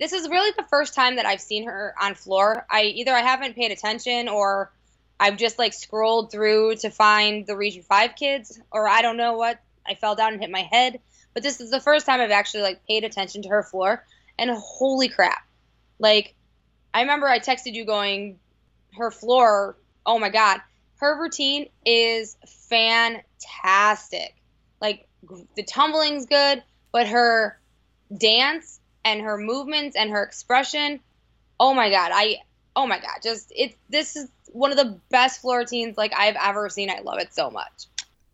this is really the first time that I've seen her on floor. I either I haven't paid attention or I've just like scrolled through to find the Region 5 kids or I don't know what. I fell down and hit my head. But this is the first time I've actually like paid attention to her floor and holy crap. Like I remember I texted you going her floor, oh my god. Her routine is fantastic. Like the tumbling's good, but her dance and her movements and her expression, oh my god. I oh my god, just it this is one of the best floor routines like I've ever seen. I love it so much.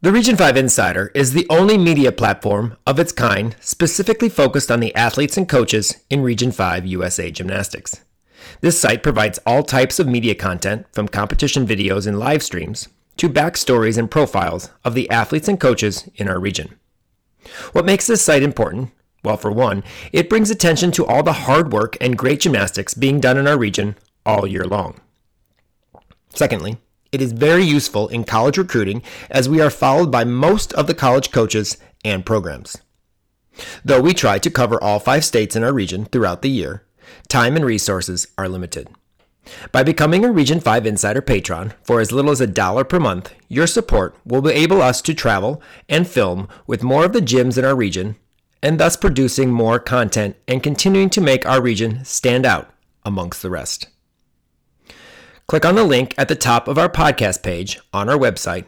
The Region 5 Insider is the only media platform of its kind specifically focused on the athletes and coaches in Region 5 USA Gymnastics. This site provides all types of media content from competition videos and live streams to backstories and profiles of the athletes and coaches in our region. What makes this site important? Well, for one, it brings attention to all the hard work and great gymnastics being done in our region all year long. Secondly, it is very useful in college recruiting as we are followed by most of the college coaches and programs. Though we try to cover all five states in our region throughout the year, time and resources are limited. By becoming a Region 5 Insider patron for as little as a dollar per month, your support will enable us to travel and film with more of the gyms in our region, and thus producing more content and continuing to make our region stand out amongst the rest. Click on the link at the top of our podcast page on our website,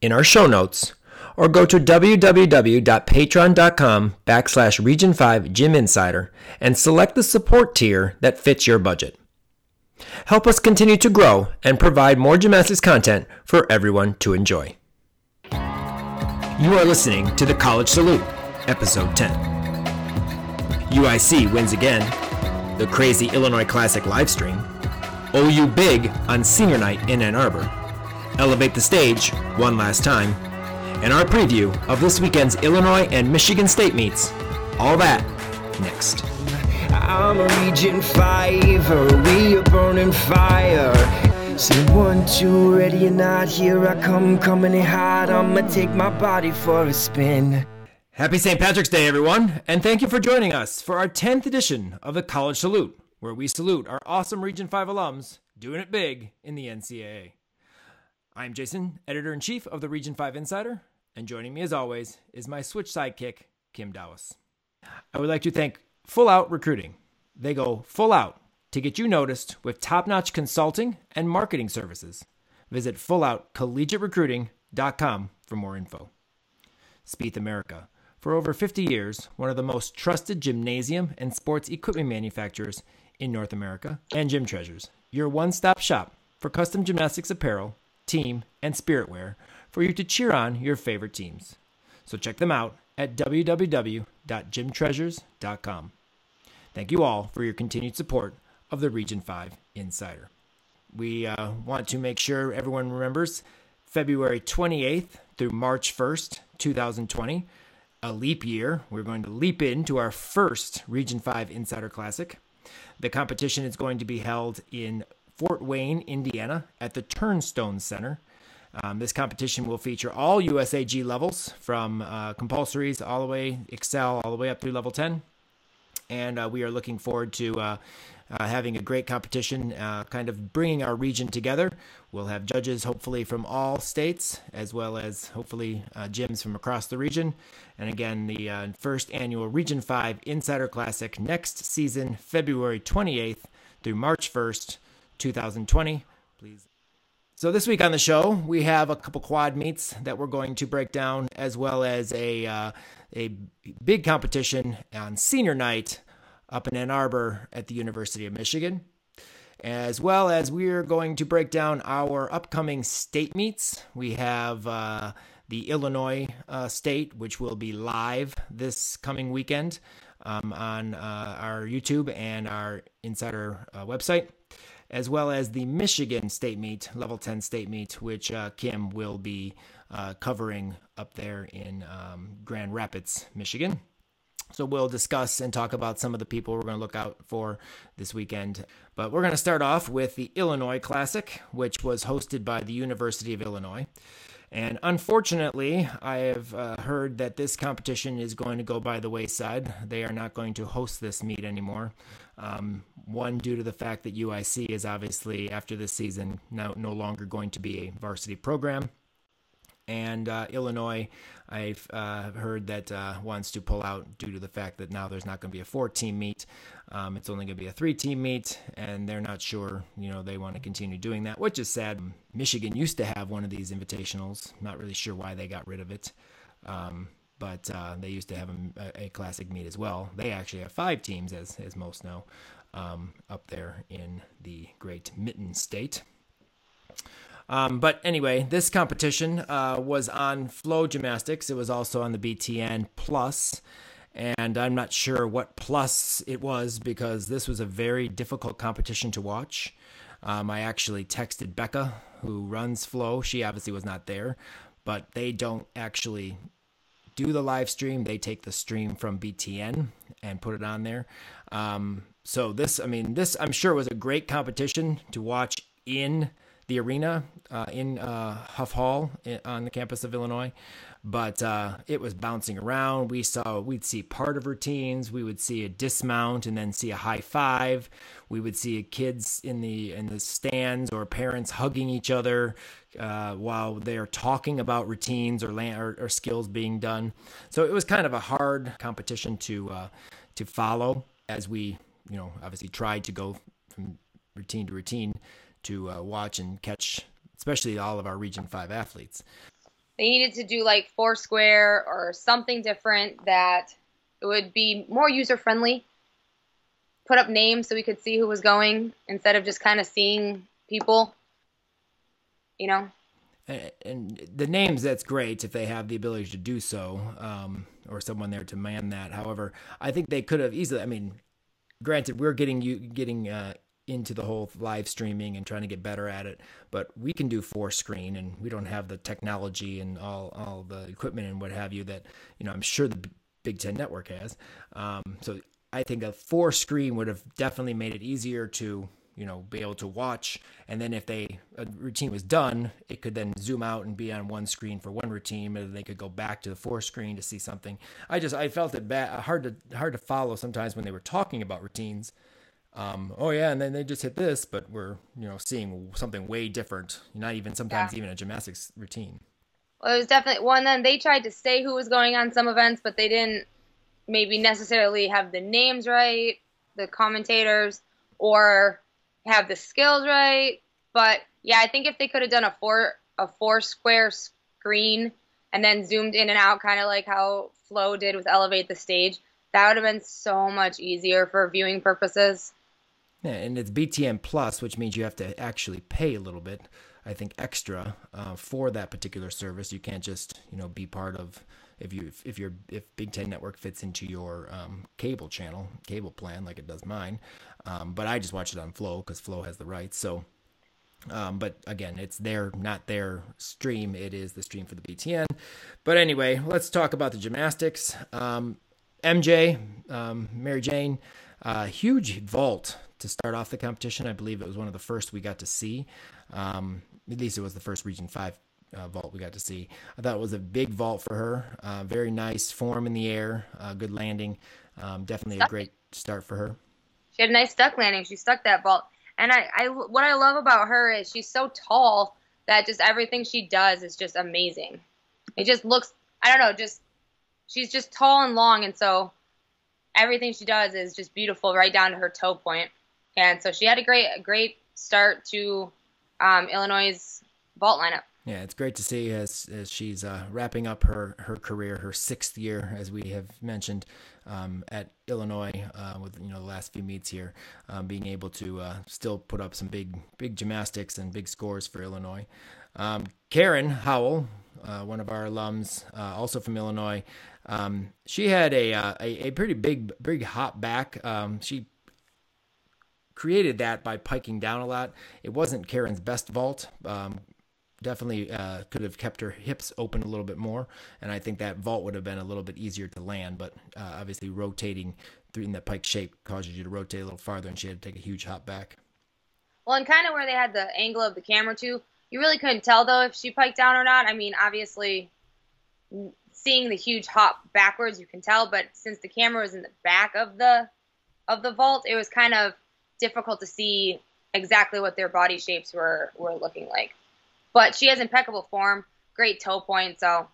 in our show notes, or go to www.patreon.com backslash region 5 gym insider and select the support tier that fits your budget. Help us continue to grow and provide more gymnastics content for everyone to enjoy. You are listening to the College Salute, episode 10. UIC wins again, the crazy Illinois Classic livestream, OU big on senior night in Ann Arbor, elevate the stage one last time, and our preview of this weekend's Illinois and Michigan State meets. All that next. I'm a Region 5, we are burning fire. Say one, two, ready or not, here I come, coming in hot. I'ma take my body for a spin. Happy St. Patrick's Day, everyone, and thank you for joining us for our 10th edition of the College Salute, where we salute our awesome Region 5 alums doing it big in the NCAA. I'm Jason, editor in chief of the Region 5 Insider, and joining me as always is my switch sidekick, Kim Dowis. I would like to thank Full Out Recruiting. They go full out to get you noticed with top notch consulting and marketing services. Visit fulloutcollegiaterecruiting.com for more info. Spieth America. For over 50 years, one of the most trusted gymnasium and sports equipment manufacturers in North America, and Gym Treasures, your one stop shop for custom gymnastics apparel team, and spirit wear for you to cheer on your favorite teams. So check them out at www.gymtreasures.com. Thank you all for your continued support of the Region 5 Insider. We uh, want to make sure everyone remembers February 28th through March 1st, 2020, a leap year. We're going to leap into our first Region 5 Insider Classic. The competition is going to be held in Fort Wayne, Indiana, at the Turnstone Center. Um, this competition will feature all USAG levels from uh, compulsories all the way, Excel, all the way up through level 10. And uh, we are looking forward to uh, uh having a great competition, uh, kind of bringing our region together. We'll have judges, hopefully, from all states, as well as hopefully uh, gyms from across the region. And again, the first annual Region 5 Insider Classic next season, February 28th through March 1st. 2020. Please. So this week on the show, we have a couple quad meets that we're going to break down, as well as a uh, a big competition on senior night up in Ann Arbor at the University of Michigan, as well as we're going to break down our upcoming state meets. We have uh, the Illinois uh, state, which will be live this coming weekend um, on uh, our YouTube and our Insider uh, website as well as the Michigan State Meet, Level 10 State Meet, which uh, Kim will be uh, covering up there in um, Grand Rapids, Michigan. So we'll discuss and talk about some of the people we're going to look out for this weekend. But we're going to start off with the Illinois Classic, which was hosted by the University of Illinois. And unfortunately, I have uh, heard that this competition is going to go by the wayside. They are not going to host this meet anymore. Um, one, due to the fact that UIC is obviously, after this season, now no longer going to be a varsity program. And uh, Illinois, I've uh, heard that uh, wants to pull out due to the fact that now there's not going to be a four-team meet. Um, it's only going to be a three-team meet, and they're not sure. You know, they want to continue doing that, which is sad. Michigan used to have one of these invitationals. Not really sure why they got rid of it. Um, but uh, they used to have a, a, classic meet as well. They actually have five teams, as as most know, um, up there in the Great Mitten State. Um, but anyway, this competition uh, was on FloGymnastics. It was also on the BTN Plus, and I'm not sure what plus it was because this was a very difficult competition to watch. Um, I actually texted Becca, who runs Flow. She obviously was not there, but they don't actually do the live stream. They take the stream from BTN and put it on there. Um, so this, I mean, this I'm sure was a great competition to watch in the arena uh, in uh, Huff Hall on the campus of Illinois, but uh, it was bouncing around. We saw we'd see part of routines. We would see a dismount and then see a high five. We would see kids in the in the stands or parents hugging each other uh, while they are talking about routines or, land, or, or skills being done. So it was kind of a hard competition to uh, to follow as we you know obviously tried to go from routine to routine to uh, watch and catch, especially all of our Region 5 athletes. They needed to do like Foursquare or something different that it would be more user friendly. Put up names so we could see who was going instead of just kind of seeing people, you know? And the names, that's great if they have the ability to do so, um, or someone there to man that. However, I think they could have easily. I mean, granted, we're getting you getting uh, into the whole live streaming and trying to get better at it. But we can do four screen, and we don't have the technology and all all the equipment and what have you that you know I'm sure the Big Ten Network has. Um, so I think a four screen would have definitely made it easier to you know be able to watch and then if they a routine was done it could then zoom out and be on one screen for one routine and they could go back to the four screen to see something i just i felt it bad hard to hard to follow sometimes when they were talking about routines um, oh yeah, and then they just hit this, but we're you know seeing something way different. Not even sometimes yeah. even a gymnastics routine. Well, it was definitely one. Then they tried to say who was going on some events, but they didn't maybe necessarily have the names right, the commentators, or have the skills right. But yeah, I think if they could have done a four a four square screen and then zoomed in and out, kind of like how Flow did with Elevate the Stage, that would have been so much easier for viewing purposes. And it's BTN Plus, which means you have to actually pay a little bit, I think, extra uh, for that particular service. You can't just, you know, be part of if you if your if Big Ten Network fits into your um, cable channel, cable plan like it does mine. Um, but I just watch it on Flow because Flow has the rights. So, um, but again, it's their not their stream. It is the stream for the BTN. But anyway, let's talk about the gymnastics. MJ, um, um, Mary Jane, uh, huge vault to start off the competition. I believe it was one of the first we got to see. Um, at least it was the first Region 5 uh, vault we got to see. I thought it was a big vault for her. Uh, very nice form in the air, uh, good landing. Um, definitely a great start for her. She had a nice duck landing. She stuck that vault. And I, I, what I love about her is she's so tall that just everything she does is just amazing. It just looks, I don't know, just she's just tall and long, and so everything she does is just beautiful right down to her toe point. And so she had a great, a great start to um, Illinois' vault lineup. Yeah, it's great to see as, as she's uh, wrapping up her, her career, her sixth year, as we have mentioned, um, at Illinois uh, with you know the last few meets here, um, being able to uh, still put up some big big gymnastics and big scores for Illinois. Um, Karen Howell, uh, one of our alums, uh, also from Illinois, um, she had a, uh, a, a pretty big big hop back. Um, she created that by piking down a lot. It wasn't Karen's best vault. Um, definitely uh, could have kept her hips open a little bit more, and I think that vault would have been a little bit easier to land. But uh, obviously, rotating through in that pike shape causes you to rotate a little farther, and she had to take a huge hop back. Well, and kind of where they had the angle of the camera too, You really couldn't tell though if she piked down or not. I mean, obviously, seeing the huge hop backwards, you can tell. But since the camera was in the back of the of the vault, it was kind of difficult to see exactly what their body shapes were were looking like. But she has impeccable form, great toe point, so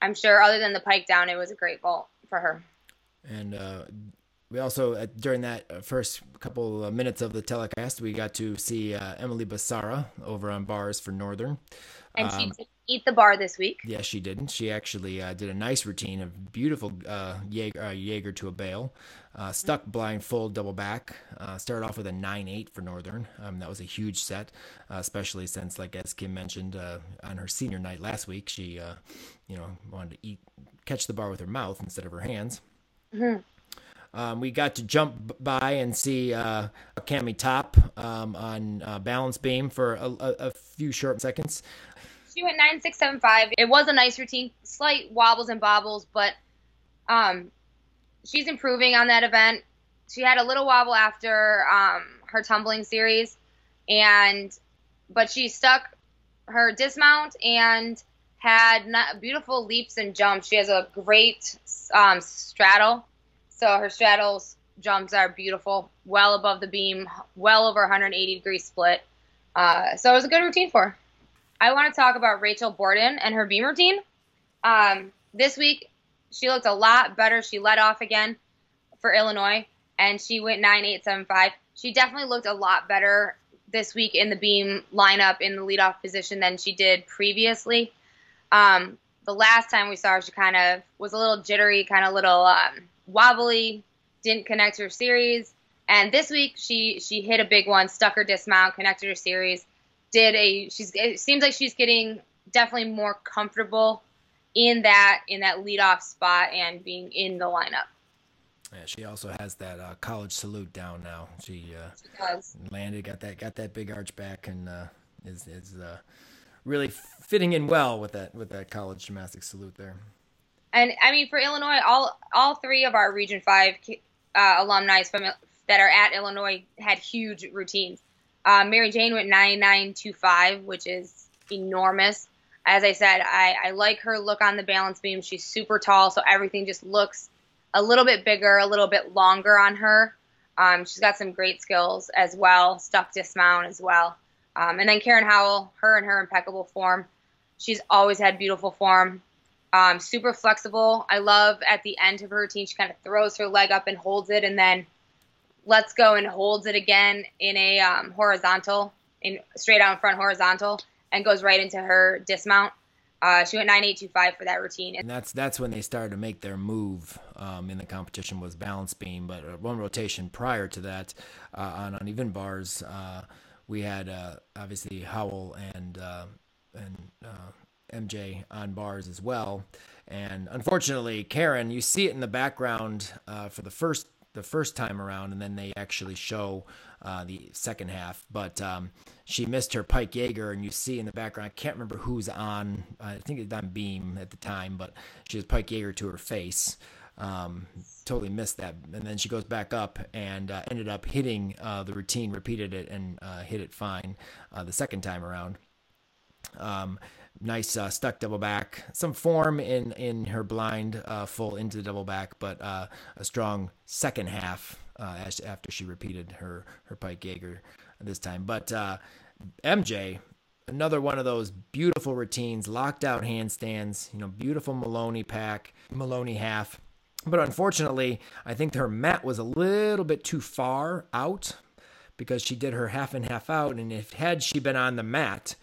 I'm sure other than the pike down, it was a great vault for her. And uh, we also uh, during that uh, first couple of minutes of the telecast, we got to see uh, Emily Basara over on bars for Northern. And um, she did eat the bar this week. Yes, she didn't. She actually uh, did a nice routine, of beautiful uh, Jaeger, Jaeger, to a bail, stuck blind full double back. started off with a nine eight for Northern. Um, that was a huge set, especially since, like as Kim mentioned on her senior night last week, she you know wanted to eat catch the bar with her mouth instead of her hands. Mm-hmm. Um, we got to jump by and see uh, Cami Top um, on uh, balance beam for a, a, a, few short seconds. She went nine six seven five. It was a nice routine, slight wobbles and bobbles, but um, she's improving on that event. She had a little wobble after um, her tumbling series, and but she stuck her dismount and had beautiful leaps and jumps. She has a great um, straddle so her straddles jumps are beautiful, well above the beam, well over 180 degree split. Uh, so it was a good routine for her. I want to talk about Rachel Borden and her beam routine. Um, this week, she looked a lot better. She led off again for Illinois, and she went 9875. She definitely looked a lot better this week in the beam lineup in the leadoff position than she did previously. Um, the last time we saw her, she kind of was a little jittery, kind of little um, wobbly, didn't connect her series. And this week she she hit a big one, stuck her dismount, connected her series. Did a she's it seems like she's getting definitely more comfortable in that in that leadoff spot and being in the lineup. Yeah, she also has that uh, college salute down now. She, uh, she landed, got that got that big arch back, and uh, is is uh, really fitting in well with that with that college gymnastics salute there. And I mean, for Illinois, all all three of our Region Five uh, alumni from that are at Illinois had huge routines. Uh, Mary Jane went nine nine two five, which is enormous. As I said, I, I like her look on the balance beam. She's super tall, so everything just looks a little bit bigger, a little bit longer on her. Um, she's got some great skills as well, stuck dismount as well. Um, and then Karen Howell, her and her impeccable form. She's always had beautiful form. Um, super flexible. I love at the end of her routine, she kind of throws her leg up and holds it, and then lets go and holds it again in a um, horizontal, in straight out front horizontal, and goes right into her dismount. Uh, she went nine eight two five for that routine, and that's that's when they started to make their move um, in the competition was balance beam. But uh, one rotation prior to that, uh, on uneven bars, uh, we had uh, obviously Howell and uh, and MJ on bars as well. And unfortunately, Karen, you see it in the background uh, for the first the first time around, and then they actually show uh, the second half. But um, she missed her Pike Jaeger, and you see in the background. I can't remember who's on. I think it's on beam at the time, but she has Pike Jaeger to her face. Um, totally missed that, and then she goes back up and uh, ended up hitting uh, the routine, repeated it, and uh, hit it fine uh, the second time around. Um, nice uh, stuck double back, some form in in her blind uh, full into the double back, but uh, a strong second half uh, as, after she repeated her her pike Jaeger this time. But uh, MJ, another one of those beautiful routines, locked out handstands, you know, beautiful Maloney Pak, Maloney half. But unfortunately, I think her mat was a little bit too far out because she did her half and half out, and if had she been on the mat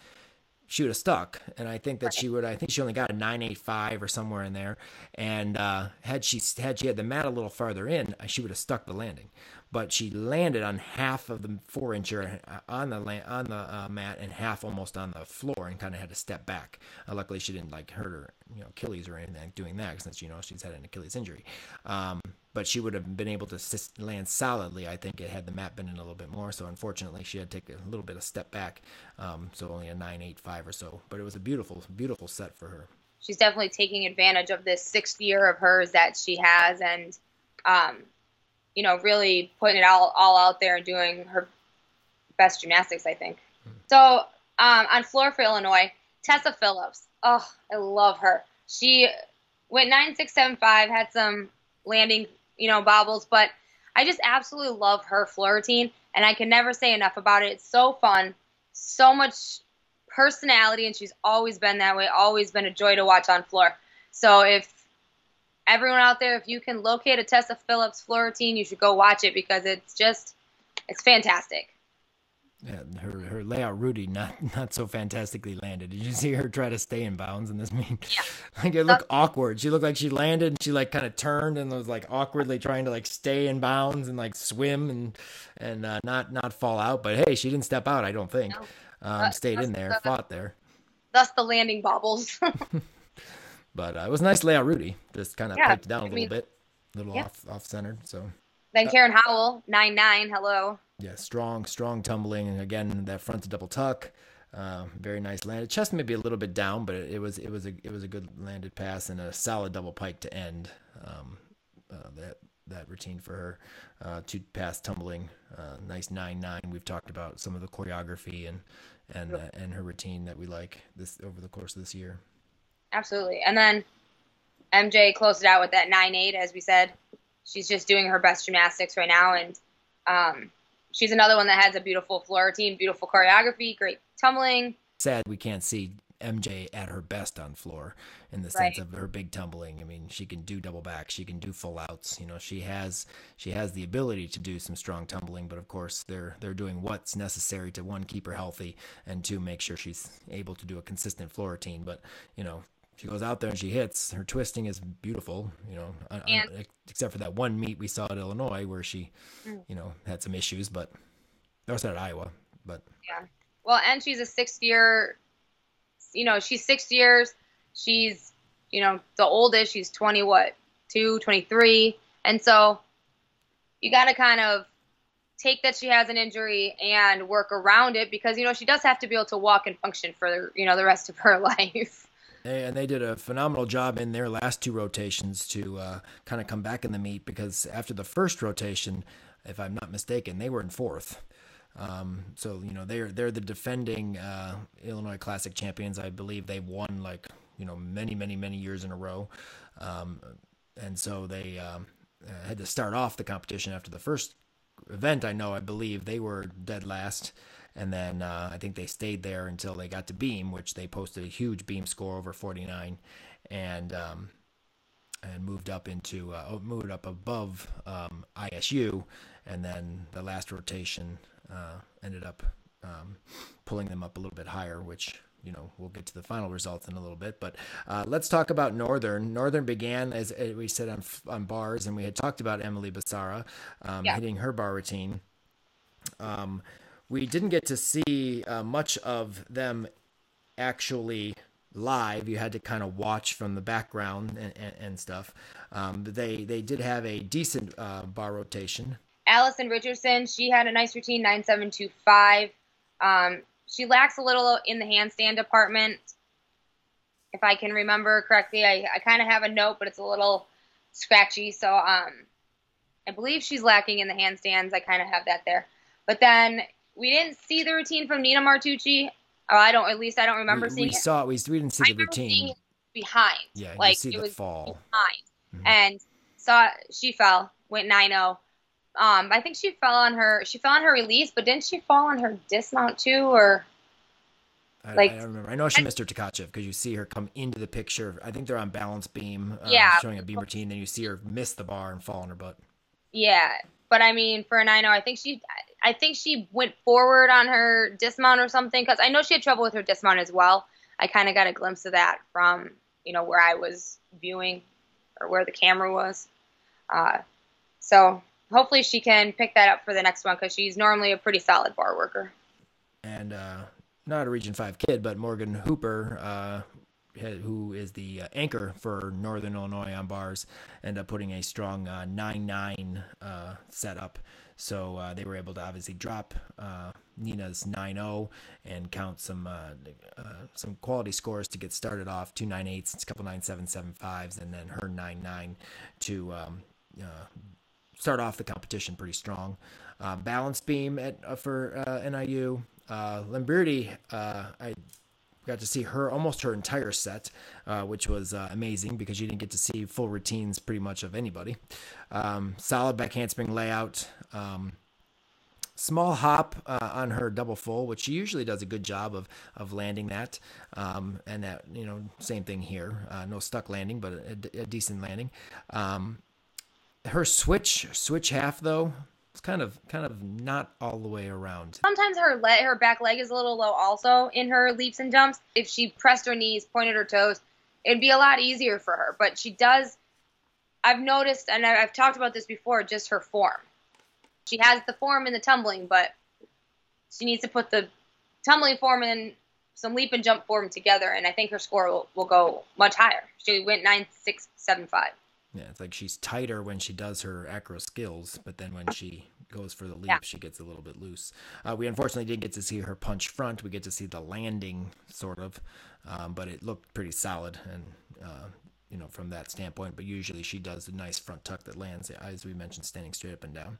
she would have stuck. And I think that right. she would. I think she only got a nine eight five or somewhere in there. And uh, had she had she had the mat a little farther in, she would have stuck the landing. But she landed on half of the four incher uh, on the land, on the uh, mat and half almost on the floor, and kind of had to step back. Uh, luckily, she didn't like hurt her, you know, Achilles or anything doing that, since you know she's had an Achilles injury. Um, but she would have been able to land solidly. I think it had the mat been in a little bit more. So unfortunately, she had to take a little bit of step back. Um, so only a nine eight five or so. But it was a beautiful, beautiful set for her. She's definitely taking advantage of this sixth year of hers that she has, and um, you know, really putting it all all out there and doing her best gymnastics. I think. Mm-hmm. So Um, on floor for Illinois, Tessa Phillips. Oh, I love her. She went nine six seven five, had some landing, you know, bobbles, but I just absolutely love her floor routine, and I can never say enough about it. It's so fun, so much personality, and she's always been that way. Always been a joy to watch on floor. So if everyone out there, if you can locate a Tessa Phillips floor you should go watch it because it's just it's fantastic. Yeah, her her layout Rudy not not so fantastically landed. Did you see her try to stay in bounds in this mean? Yeah. like it looked awkward. She looked like she landed and she like kind of turned and was like awkwardly trying to like stay in bounds and like swim and and uh, not not fall out. But hey, she didn't step out. I don't think. No. Um, uh, stayed in there, the, fought there. Thus the landing bobbles. but uh, it was a nice layout Rudy. Just kind of yeah, piked down a I little mean, bit, a little yeah. off off centered. So. Then Karen Howell, nine nine. Hello. Yeah, strong, strong tumbling, and again that front to double tuck. Uh, very nice landed. Chest maybe a little bit down, but it, it, was it was a it was a good landed pass and a solid double pike to end um, uh, that that routine for her. Uh, two pass tumbling, uh, nice nine nine. We've talked about some of the choreography and and uh, and her routine that we like this over the course of this year. Absolutely, and then MJ closed it out with that nine eight, as we said. She's just doing her best gymnastics right now, and um, she's another one that has a beautiful floor routine, beautiful choreography, great tumbling. Sad we can't see MJ at her best on floor in the sense right. of her big tumbling. I mean, she can do double back, she can do full outs. You know, she has she has the ability to do some strong tumbling, but of course they're they're doing what's necessary to one keep her healthy and to make sure she's able to do a consistent floor routine. But you know, she goes out there and she hits. Her twisting is beautiful, you know, and, except for that one meet we saw at Illinois where she, mm. you know, had some issues, but also at Iowa. But yeah, well, and she's a sixth year, you know, she's six years. She's, you know, the oldest. She's 20, what, two, 23. And so you got to kind of take that she has an injury and work around it because, you know, she does have to be able to walk and function for, you know, the rest of her life. And they did a phenomenal job in their last two rotations to uh, kind of come back in the meet because after the first rotation, if I'm not mistaken, they were in fourth. Um, so you know they're they're the defending uh, Illinois Classic champions. I believe they've won like you know many many many years in a row, um, and so they um, had to start off the competition after the first event. I know I believe they were dead last and then uh, I think they stayed there until they got to beam, which they posted a huge beam score over 49, and um, and moved up into uh, oh, moved up above um, ISU, and then the last rotation uh, ended up um, pulling them up a little bit higher, which you know we'll get to the final results in a little bit. But uh, let's talk about northern. Northern began as we said on, on bars and we had talked about emily basara um, yeah. hitting her bar routine. Um, we didn't get to see uh, much of them actually live. You had to kind of watch from the background and, and, and stuff. Um, they they did have a decent uh, bar rotation. Allison Richardson, she had a nice routine, nine seven two five. Um, she lacks a little in the handstand department, if I can remember correctly. I, I kind of have a note, but it's a little scratchy. So um, I believe she's lacking in the handstands. I kind of have that there. But then we didn't see the routine from Nina Martucci. Or I don't. At least I don't remember we, seeing. We it. saw. We we didn't see I the routine. behind. Yeah, like see it the was fall behind, mm-hmm. and saw she fell, went 9-0. Um, I think she fell on her. She fell on her release, but didn't she fall on her dismount too, or? I, like, I don't remember. I know she missed her Tkachev because you see her come into the picture. I think they're on balance beam, uh, yeah, showing a beam routine. Then you see her miss the bar and fall on her butt. Yeah, but I mean, for a 9 I think she, I think she went forward on her dismount or something because I know she had trouble with her dismount as well. I kind of got a glimpse of that from you know where I was viewing or where the camera was. Uh, so hopefully she can pick that up for the next one because she's normally a pretty solid bar worker. And uh, not a Region Five kid, but Morgan Hooper uh, who is the uh, anchor for Northern Illinois on bars, ended up putting a strong uh, 9-9 uh, setup. So uh, they were able to obviously drop uh, Nina's 9-0 and count some uh, some quality scores to get started off. Two 9-8s, a couple 9-7, 7-5s, and then her 9-9 to um, start off the competition pretty strong. Uh, balance beam at uh, for uh, NIU. Uh, Lamberti, uh, I got to see her almost her entire set, uh, which was uh, amazing because you didn't get to see full routines pretty much of anybody. Um, solid back handspring layout. Um, small hop uh, on her double full, which she usually does a good job of of landing that. Um, and that you know same thing here, uh, no stuck landing, but a, a decent landing. Um, her switch switch half though, it's kind of kind of not all the way around. Sometimes her le- her back leg is a little low also in her leaps and jumps. If she pressed her knees, pointed her toes, it'd be a lot easier for her. But she does. I've noticed, and I've talked about this before, just her form she has the form in the tumbling, but she needs to put the tumbling form and some leap and jump form together, and I think her score will, will go much higher. She went nine six seven five. Yeah, it's like she's tighter when she does her acro skills, but then when she goes for the leap, yeah. she gets a little bit loose. Uh, we unfortunately didn't get to see her punch front. We get to see the landing, sort of, um, but it looked pretty solid and uh, you know from that standpoint. But usually she does a nice front tuck that lands, as we mentioned, standing straight up and down.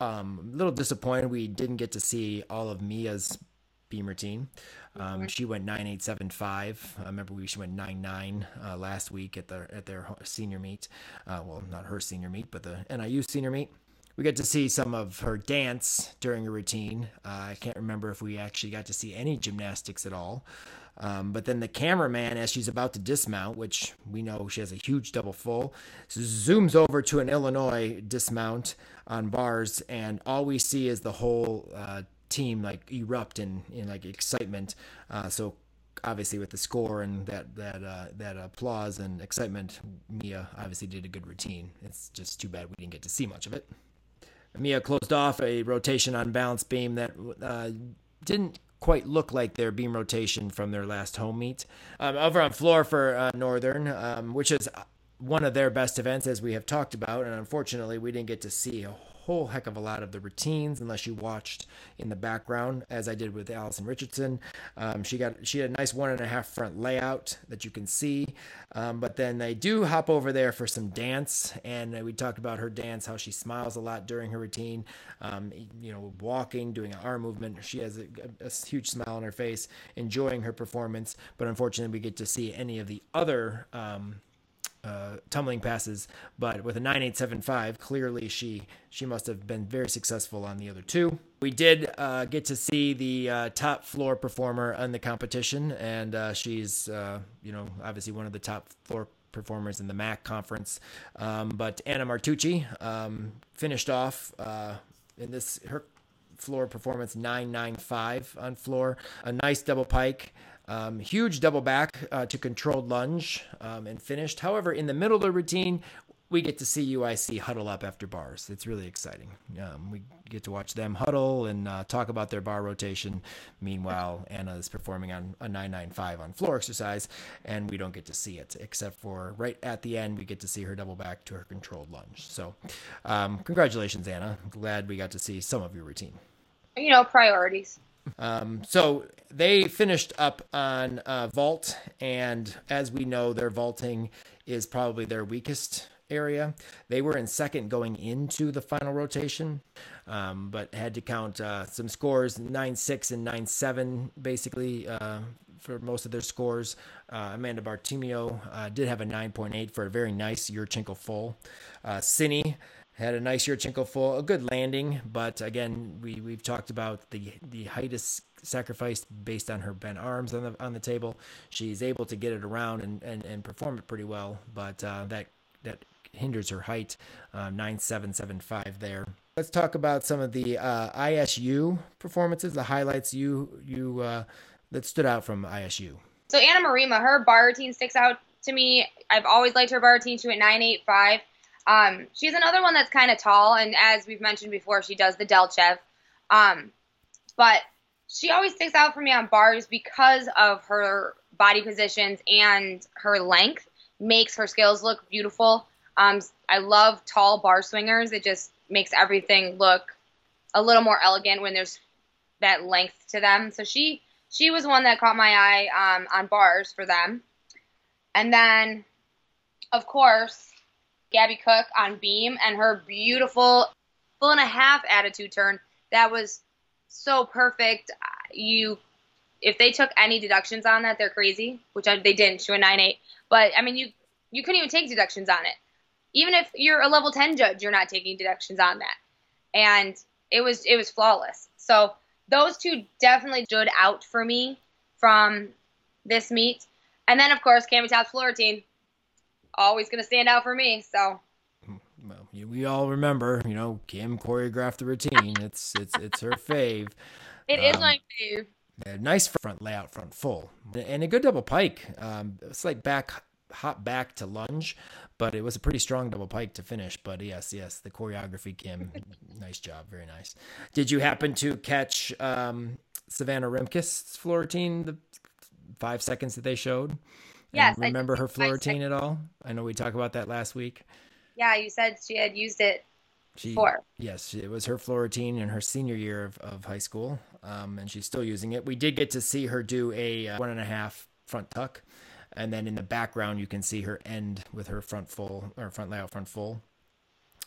Um, a little disappointed we didn't get to see all of Mia's beam routine. Um, she went nine eight seven five. I remember we she went nine nine uh, last week at their at their senior meet. Uh, well, not her senior meet, but the NIU senior meet. We got to see some of her dance during a routine. Uh, I can't remember if we actually got to see any gymnastics at all. Um, but then the cameraman, as she's about to dismount, which we know she has a huge double full, zooms over to an Illinois dismount on bars, and all we see is the whole uh, team like erupt in, in like excitement. Uh, so obviously with the score and that that uh, that applause and excitement, Mia obviously did a good routine. It's just too bad we didn't get to see much of it. Mia closed off a rotation on balance beam that uh, didn't quite look like their beam rotation from their last home meet. Um, over on floor for uh, Northern, um, which is one of their best events, as we have talked about, and unfortunately, we didn't get to see a whole heck of a lot of the routines unless you watched in the background, as I did with Allison Richardson. Um, she got she had a nice one and a half front layout that you can see, um, but then they do hop over there for some dance, and we talked about her dance, how she smiles a lot during her routine. Um, you know, walking, doing an arm movement, she has a, a huge smile on her face, enjoying her performance. But unfortunately, we get to see any of the other um, uh, tumbling passes, but with a 9875, clearly she she must have been very successful on the other two. We did uh, get to see the uh, top floor performer in the competition, and uh, she's uh, you know obviously one of the top floor performers in the MAC conference. Um, but Anna Martucci um, finished off uh, in this her floor performance 995 on floor, a nice double pike. Um, huge double back uh, to controlled lunge um, and finished. However, in the middle of the routine, we get to see UIC huddle up after bars. It's really exciting. Um, we get to watch them huddle and uh, talk about their bar rotation. Meanwhile, Anna is performing on a 995 on floor exercise, and we don't get to see it except for right at the end, we get to see her double back to her controlled lunge. So, um, congratulations, Anna. Glad we got to see some of your routine. You know, priorities. Um, so they finished up on uh, vault, and as we know, their vaulting is probably their weakest area. They were in second going into the final rotation, um, but had to count uh, some scores nine six and nine seven basically. Uh, for most of their scores, uh, Amanda Bartimio uh, did have a 9.8 for a very nice Yurchenko full. Uh, Cine had a nice Yurchenko full, a good landing, but again, we we've talked about the the height is sacrificed based on her bent arms on the on the table. She's able to get it around and and, and perform it pretty well, but uh, that that hinders her height. Uh, nine seven seven five there. Let's talk about some of the uh, ISU performances, the highlights you you uh, that stood out from ISU. So Anna Marima, her bar routine sticks out to me. I've always liked her bar routine. She went nine eight five. Um, she's another one that's kind of tall, and as we've mentioned before, she does the Delchev. Um, but she always sticks out for me on bars because of her body positions and her length makes her skills look beautiful. Um, I love tall bar swingers. It just makes everything look a little more elegant when there's that length to them. So she she was one that caught my eye um, on bars for them. And then, of course, Gabby Cook on beam and her beautiful full and a half attitude turn. That was so perfect. You, if they took any deductions on that, they're crazy, which I, they didn't. She went nine eight, but I mean, you you couldn't even take deductions on it. Even if you're a level ten judge, you're not taking deductions on that. And it was it was flawless. So those two definitely stood out for me from this meet. And then of course Cami Todd's floor routine, always going to stand out for me. So. Well, we all remember, you know, Kim choreographed the routine. It's it's it's her fave. It um, is my fave. A nice front layout, front full, and a good double pike. Um, it's like back hop back to lunge, but it was a pretty strong double pike to finish. But yes, yes, the choreography, Kim, nice job, very nice. Did you happen to catch um, Savannah Rimkus' floor routine, the five seconds that they showed? Yes. remember her floor at all? I know we talked about that last week. Yeah, you said she had used it she, before. Yes, it was her floor in her senior year of, of high school, um, and she's still using it. We did get to see her do a uh, one and a half front tuck, and then in the background you can see her end with her front full or front layout front full.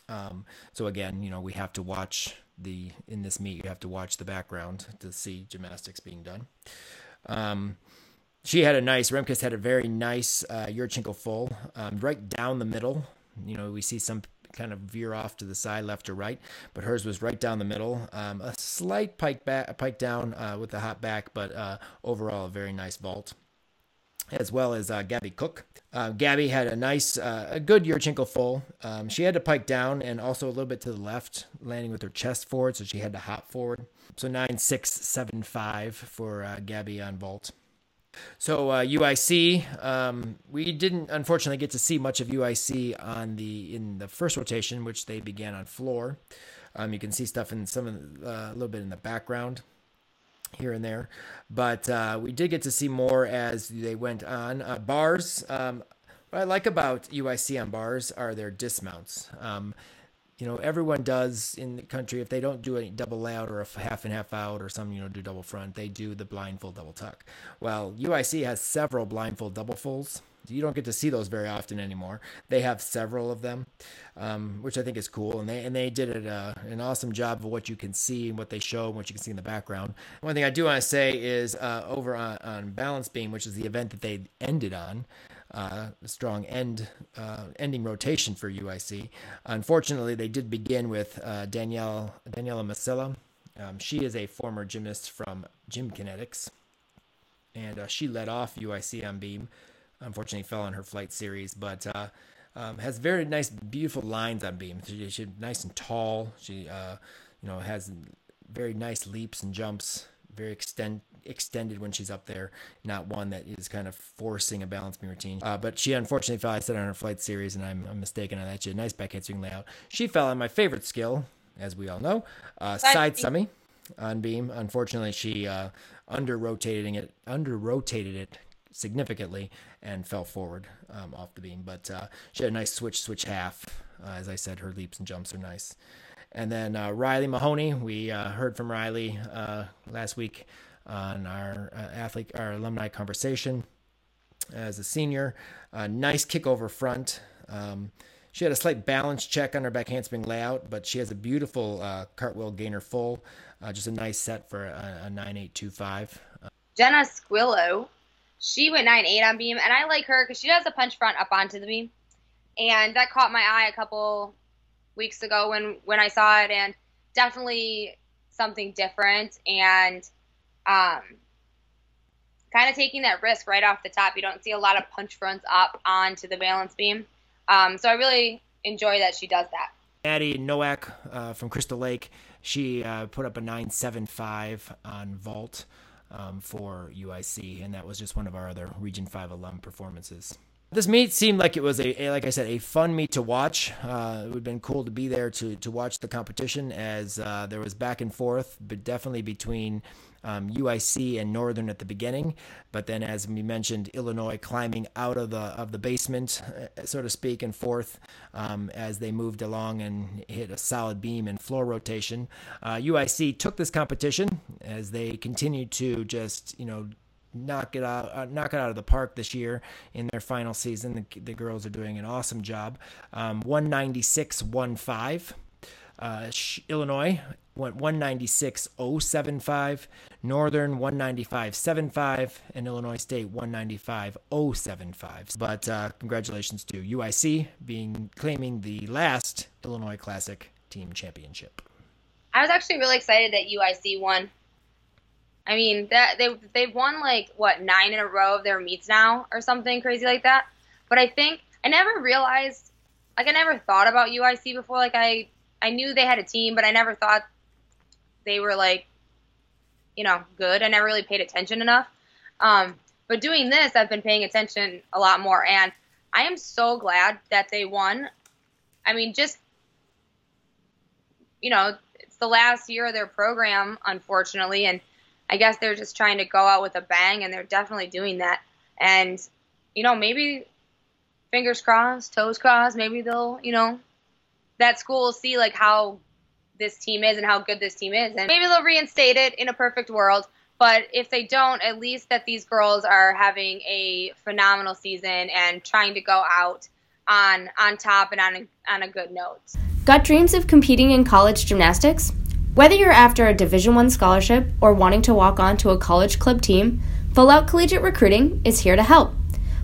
Um, so again, you know, we have to watch the in this meet. You have to watch the background to see gymnastics being done. Um, she had a nice Rimkus had a very nice uh, Yurchenko full um, right down the middle. You know, we see some kind of veer off to the side, left or right, but hers was right down the middle. Um, a slight pike back, pike down uh, with the hot back, but uh, overall a very nice vault. As well as uh, Gabby Cook. Uh, Gabby had a nice, uh, a good Yurchenko full. Um, she had to pike down and also a little bit to the left, landing with her chest forward, so she had to hop forward. So nine six seven five for uh, Gabby on vault. So uh, UIC, um, we didn't unfortunately get to see much of UIC on the in the first rotation, which they began on floor. Um, you can see stuff in some of uh, a little bit in the background here and there, but uh, we did get to see more as they went on. Uh, bars, um, what I like about UIC on bars are their dismounts. You know, everyone does in the country. If they don't do a double layout or a half and half out or some, you know, do double front, they do the blind full double tuck. Well, UIC has several blind full double fulls. You don't get to see those very often anymore. They have several of them, um, which I think is cool. And they and they did it, uh, an awesome job of what you can see and what they show and what you can see in the background. One thing I do want to say is uh, over on, on Balance Beam, which is the event that they ended on uh, strong end uh, ending rotation for UIC. Unfortunately, they did begin with uh, Danielle Daniela Masilla. Um, she is a former gymnast from Gym Kinetics, and uh, she led off UIC on beam. Unfortunately, fell on her flight series, but uh, um, has very nice, beautiful lines on beam. She, she's nice and tall. She, uh, you know, has very nice leaps and jumps. Very extend extended when she's up there, not one that is kind of forcing a balance beam routine. Uh, but she unfortunately fell. I said on her flight series, and I'm, I'm mistaken on that. She had a nice back swing layout. She fell on my favorite skill, as we all know, uh, side semi on beam. Unfortunately, she uh, under rotating it, under rotated it significantly and fell forward um, off the beam. But uh, she had a nice switch, switch half. Uh, as I said, her leaps and jumps are nice. And then uh, Riley Mahoney, we uh, heard from Riley uh, last week on our uh, athlete, our alumni conversation as a senior. Uh, nice kick over front. Um, she had a slight balance check on her back handspring layout, but she has a beautiful uh, cartwheel gainer full. Uh, just a nice set for a, a 9825. Jenna Squillo, she went 9.8 on beam, and I like her because she does a punch front up onto the beam. And that caught my eye a couple weeks ago when, when I saw it, and definitely something different. And – um, kind of taking that risk right off the top. You don't see a lot of punch fronts up onto the balance beam. Um, so I really enjoy that she does that. Addie Nowak uh, from Crystal Lake, she uh, put up a 975 on vault um, for UIC, and that was just one of our other Region 5 alum performances. This meet seemed like it was a, a like I said, a fun meet to watch. Uh, it would have been cool to be there to to watch the competition as uh, there was back and forth, but definitely between um, UIC and Northern at the beginning, but then as we mentioned, Illinois climbing out of the of the basement, uh, so to speak, and forth um, as they moved along and hit a solid beam and floor rotation. Uh, UIC took this competition as they continued to just you know knock it out, uh, knock it out of the park this year in their final season. The, the girls are doing an awesome job. Um, 196 15. Uh, Illinois went 196.075, Northern 195.75, and Illinois State 195.075. But uh, congratulations to UIC being claiming the last Illinois Classic team championship. I was actually really excited that UIC won. I mean, that they they've won like what nine in a row of their meets now, or something crazy like that. But I think I never realized, like I never thought about UIC before. Like I I knew they had a team, but I never thought they were like, you know, good. I never really paid attention enough. Um, but doing this, I've been paying attention a lot more, and I am so glad that they won. I mean, just you know, it's the last year of their program, unfortunately, and I guess they're just trying to go out with a bang, and they're definitely doing that. And you know, maybe fingers crossed, toes crossed, maybe they'll, you know, that school will see like how this team is and how good this team is, and maybe they'll reinstate it in a perfect world. But if they don't, at least that these girls are having a phenomenal season and trying to go out on on top and on a, on a good note. Got dreams of competing in college gymnastics? Whether you're after a Division 1 scholarship or wanting to walk on to a college club team, Full Out Collegiate Recruiting is here to help.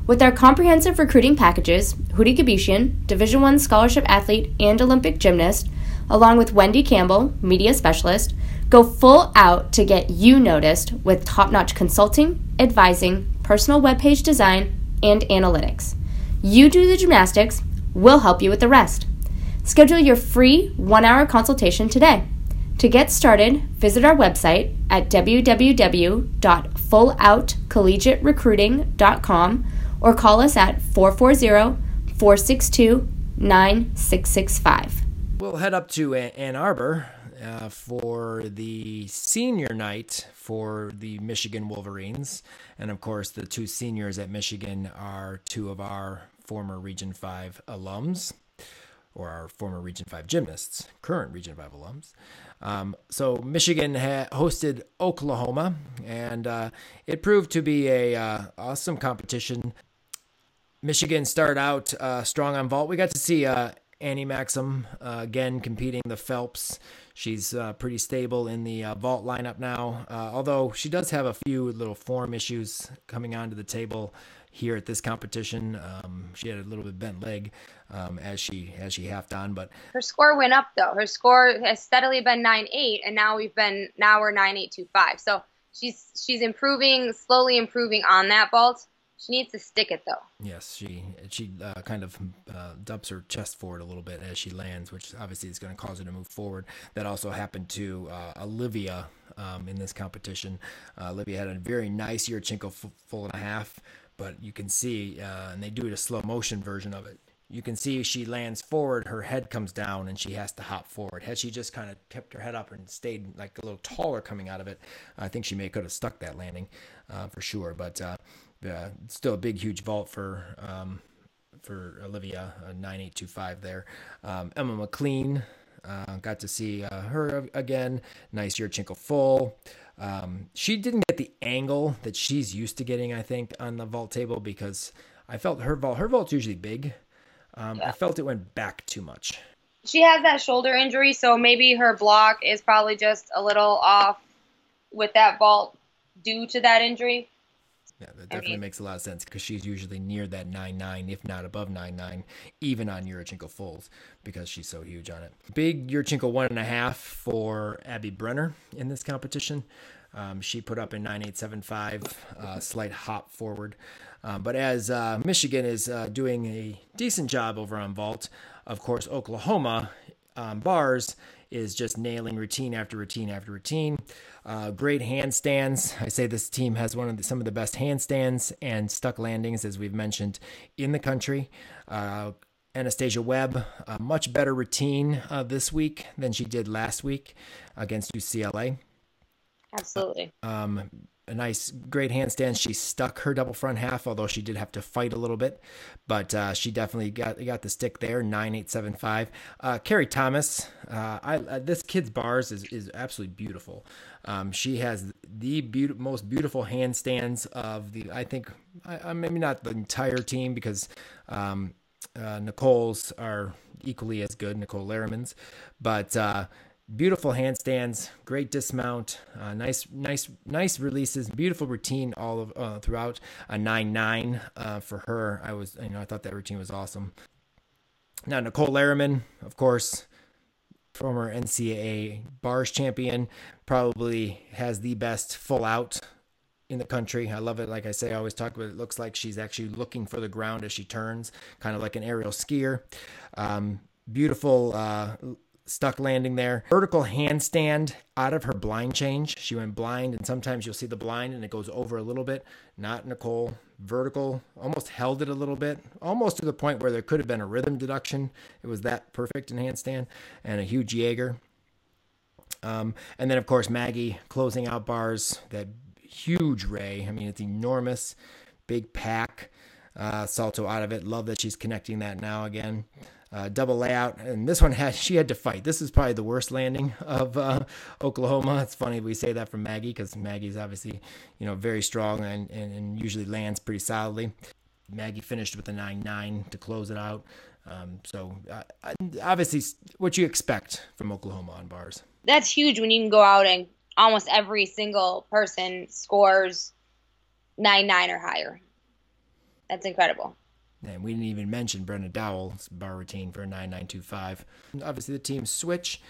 With our comprehensive recruiting packages, Hootie Gabishian, Division 1 scholarship athlete and Olympic gymnast, along with Wendy Campbell, media specialist, go full out to get you noticed with top-notch consulting, advising, personal webpage design, and analytics. You do the gymnastics, we'll help you with the rest. Schedule your free one hour consultation today. To get started, visit our website at www.fulloutcollegiaterecruiting.com or call us at 440 462 9665. We'll head up to Ann Arbor uh, for the senior night for the Michigan Wolverines. And of course, the two seniors at Michigan are two of our former Region 5 alums or our former Region 5 gymnasts, current Region 5 alums. Um, so Michigan ha- hosted Oklahoma, and uh, it proved to be a uh, awesome competition. Michigan started out uh, strong on vault. We got to see uh, Annie Maxim uh, again competing the Phelps. She's uh, pretty stable in the vault lineup now, although she does have a few little form issues coming onto the table here at this competition. Um, she had a little bit bent leg um, as she as she halved on, but her score went up though. Her score has steadily been nine eight, and now we've been now we're nine eight two five. So she's she's improving, slowly improving on that vault. She needs to stick it though. Yes, she she uh, kind of uh, dumps her chest forward a little bit as she lands, which obviously is going to cause her to move forward. That also happened to uh, Olivia um, in this competition. Uh, Olivia had a very nice year Yurchenko full and a half, but you can see, uh, and they do it a slow motion version of it. You can see she lands forward, her head comes down, and she has to hop forward. Had she just kind of kept her head up and stayed like a little taller coming out of it, I think she may could have stuck that landing uh, for sure. But uh, uh, still a big, huge vault for um, for Olivia, a 9825 there. Um, Emma McLean, uh, got to see uh, her again. Nice year, Yurchenko full. Um, she didn't get the angle that she's used to getting, I think, on the vault table because I felt her vault. Her vault's usually big. Um, yeah. I felt it went back too much. She has that shoulder injury, so maybe her block is probably just a little off with that vault due to that injury. Yeah, that definitely I mean, makes a lot of sense because she's usually near that nine nine, if not above nine nine, even on Yurchenko fulls because she's so huge on it. Big Yurchenko one and a half for Abby Brenner in this competition. Um, she put up a 9875, uh, slight hop forward. Um, but as uh, Michigan is uh, doing a decent job over on vault, of course, Oklahoma um, bars is just nailing routine after routine after routine. Uh, great handstands. I say this team has one of the, some of the best handstands and stuck landings, as we've mentioned, in the country. Uh, Anastasia Webb, a much better routine uh, this week than she did last week against UCLA. Absolutely. Um, a nice, great handstand. She stuck her double front half, although she did have to fight a little bit, but uh, she definitely got got the stick there. Nine eight seven five. Uh, Carrie Thomas, uh, I uh, this kid's bars is is absolutely beautiful. Um, she has the be- most beautiful handstands of the. I think, I, I maybe not the entire team because um, uh, Nicole's are equally as good, Nicole Lehrmann's, but uh, beautiful handstands, great dismount, uh, nice, nice, nice releases, beautiful routine all of uh, throughout. A nine nine uh, for her. I was, you know, I thought that routine was awesome. Now Nicole Lehrmann, of course, former NCAA bars champion, probably has the best full out in the country. I love it. Like I say, I always talk about it. it looks like she's actually looking for the ground as she turns, kind of like an aerial skier. Um, beautiful uh, stuck landing there. Vertical handstand out of her blind change. She went blind, and sometimes you'll see the blind and it goes over a little bit. Not Nicole. Vertical, almost held it a little bit, almost to the point where there could have been a rhythm deduction. It was that perfect in handstand, and a huge Jaeger. Um, and then, of course, Maggie closing out bars, that huge ray. I mean, it's enormous, big Pak. Uh, salto out of it. Love that she's connecting that now again uh, double layout, and this one had she had to fight. This is probably the worst landing of uh, Oklahoma. It's funny we say that from Maggie because Maggie's obviously you know very strong and, and, and usually lands pretty solidly. Maggie finished with a nine nine to close it out. Um, so uh, obviously, what you expect from Oklahoma on bars. That's huge when you can go out and almost every single person scores nine nine or higher. That's incredible. And we didn't even mention Brenna Dowell's bar routine for a 9925. Obviously, the teams switch.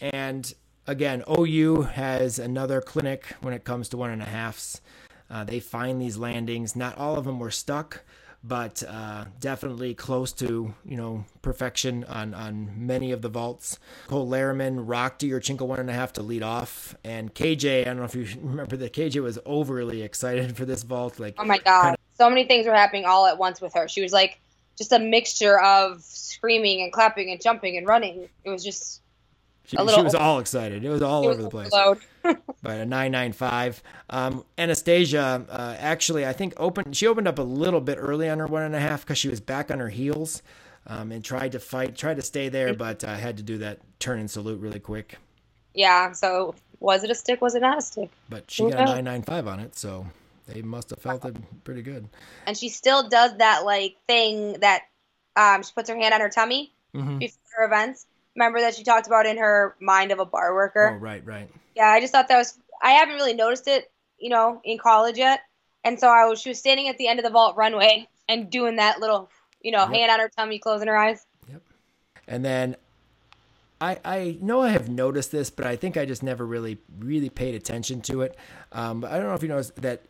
And again, OU has another clinic when it comes to one and a halfs. Uh, they find these landings. Not all of them were stuck, but uh, definitely close to you know perfection on on many of the vaults. Cole Lehrmann rocked to Yurchenko one and a half to lead off, and KJ. I don't know if you remember that KJ was overly excited for this vault. Like oh my god, so many things were happening all at once with her. She was like just a mixture of screaming and clapping and jumping and running. It was just she, she was all excited. It was all over the place. but a 995. Um, Anastasia, uh, actually, I think opened. She opened up a little bit early on her one and a half because she was back on her heels um, and tried to fight, tried to stay there, but uh, had to do that turn and salute really quick. Yeah. So was it a stick? Was it not a stick? But she got a 995 on it, so they must have felt it pretty good. And she still does that like thing that um, she puts her hand on her tummy mm-hmm. before her events remember that she talked about in her mind of a bar worker. Oh, right, right. Yeah, I just thought that was. I haven't really noticed it, you know, in college yet, and so I was. She was standing at the end of the vault runway and doing that little, you know, yep. hand on her tummy, closing her eyes. Yep. And then. I, I know I have noticed this, but I think I just never really really paid attention to it. Um, I don't know if you noticed that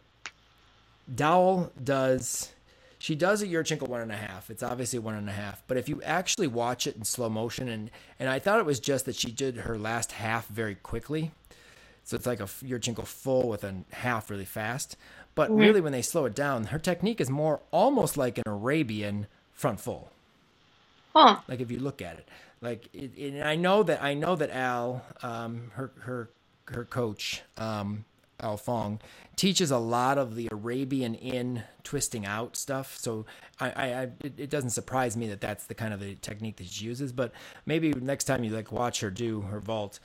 Dowell does she does a Yurchenko one and a half. It's obviously one and a half, but if you actually watch it in slow motion, and and I thought it was just that she did her last half very quickly, so it's like a Yurchenko full with a half really fast. But mm-hmm. really, when they slow it down, her technique is more almost like an Arabian front full. Huh. Like if you look at it, like it, it, I know that I know that Al, um, her her her coach, um, Al Fong, teaches a lot of the Arabian in twisting out stuff. So I, I, I it, it, doesn't surprise me that that's the kind of the technique that she uses. But maybe next time you like watch her do her vault,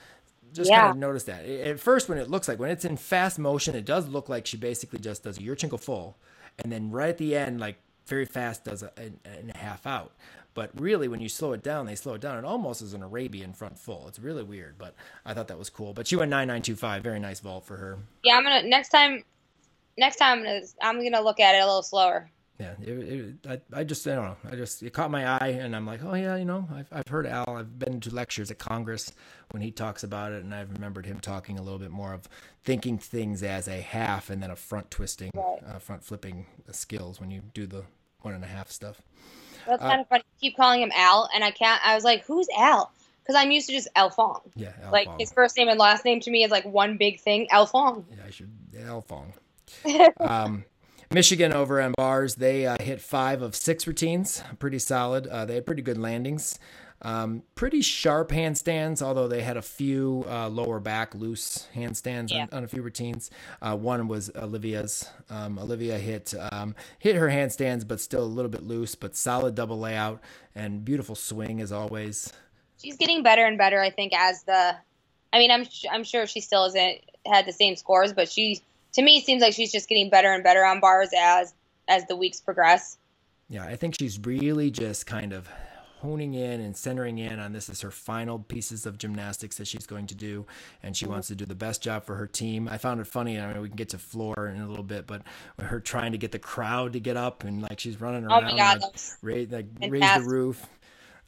just yeah. kind of notice that. At first, when it looks like when it's in fast motion, it does look like she basically just does a Yurchenko full, and then right at the end, like very fast, does a, a, a half out. But really, when you slow it down, they slow it down. It almost is an Arabian front full. It's really weird, but I thought that was cool. But she went nine nine two five. Very nice vault for her. Yeah, I'm gonna next time. Next time, I'm gonna, I'm gonna look at it a little slower. Yeah, it, it, I, I just I don't know. I just it caught my eye, and I'm like, oh yeah, you know, I've I've heard Al. I've been to lectures at Congress when he talks about it, and I've remembered him talking a little bit more of thinking things as a half and then a front twisting, right. uh, front flipping skills when you do the one and a half stuff. That's uh, kind of funny. keep calling him Al, and I can't. I was like, who's Al? Because I'm used to just Al Fong. Yeah, Al like Fong. his first name and last name to me is like one big thing. Al Fong. Yeah, I should Al Fong. um, Michigan over on bars, they uh, hit five of six routines, pretty solid. Uh, they had pretty good landings. Um, pretty sharp handstands, although they had a few uh, lower back loose handstands Yeah. on, on a few routines. Uh, one was Olivia's. Um, Olivia hit um, hit her handstands, but still a little bit loose, but solid double layout and beautiful swing as always. she's getting better and better. I think as the, I mean, I'm I'm sure she still hasn't had the same scores, but she to me seems like she's just getting better and better on bars as as the weeks progress. Yeah, I think she's really just kind of honing in and centering in on this is her final pieces of gymnastics that she's going to do and she wants to do the best job for her team i found it funny i mean we can get to floor in a little bit but her trying to get the crowd to get up and like she's running Oh around my god, like, raise, like raise the roof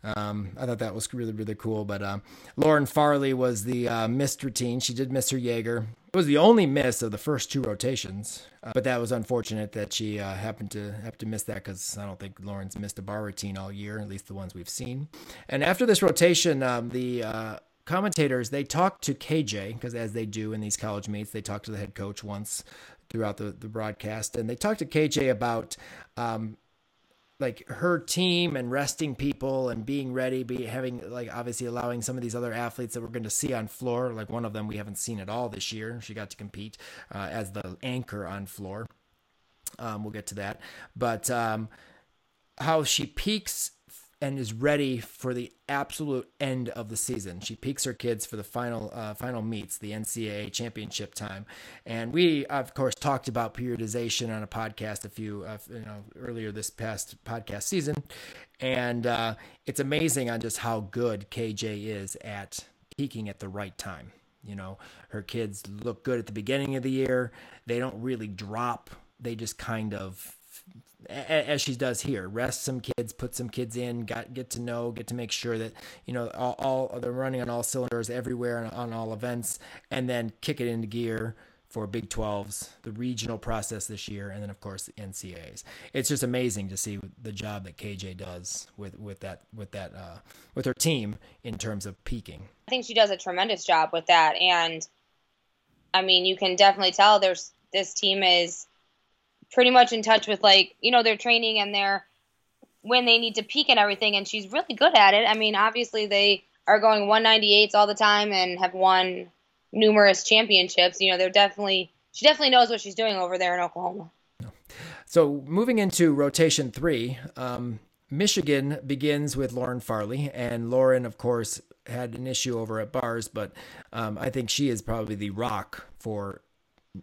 um, I thought that was really, really cool. But um, Lauren Farley was the uh, missed routine. She did miss her Jaeger. It was the only miss of the first two rotations, uh, but that was unfortunate that she uh, happened to have to miss that because I don't think Lauren's missed a bar routine all year, at least the ones we've seen. And after this rotation, um, the uh, commentators they talked to KJ because as they do in these college meets, they talk to the head coach once throughout the, the broadcast, and they talked to KJ about um, like her team and resting people and being ready, be having like obviously allowing some of these other athletes that we're going to see on floor. Like one of them we haven't seen at all this year. She got to compete uh, as the anchor on floor. Um, we'll get to that, but um, how she peaks and is ready for the absolute end of the season. She peaks her kids for the final uh, final meets, the NCAA championship time, and we of course talked about periodization on a podcast a few uh, you know earlier this past podcast season, and uh, it's amazing on just how good KJ is at peaking at the right time. You know, her kids look good at the beginning of the year. They don't really drop. They just kind of as she does here. Rest some kids put some kids in got get to know get to make sure that you know all, all they're running on all cylinders everywhere and on all events and then kick it into gear for big 12s the regional process this year and then of course the NCAAs it's just amazing to see the job that kj does with with that with that uh with her team in terms of peaking. I think she does a tremendous job with that, and I mean, you can definitely tell there's this team is pretty much in touch with like you know their training and their when they need to peak and everything, and she's really good at it. I mean, obviously they are going 198s all the time and have won numerous championships. You know, they're definitely she definitely knows what she's doing over there in Oklahoma. So moving into rotation three, um, Michigan begins with Lauren Farley, and Lauren, of course, had an issue over at bars, but um, I think she is probably the rock for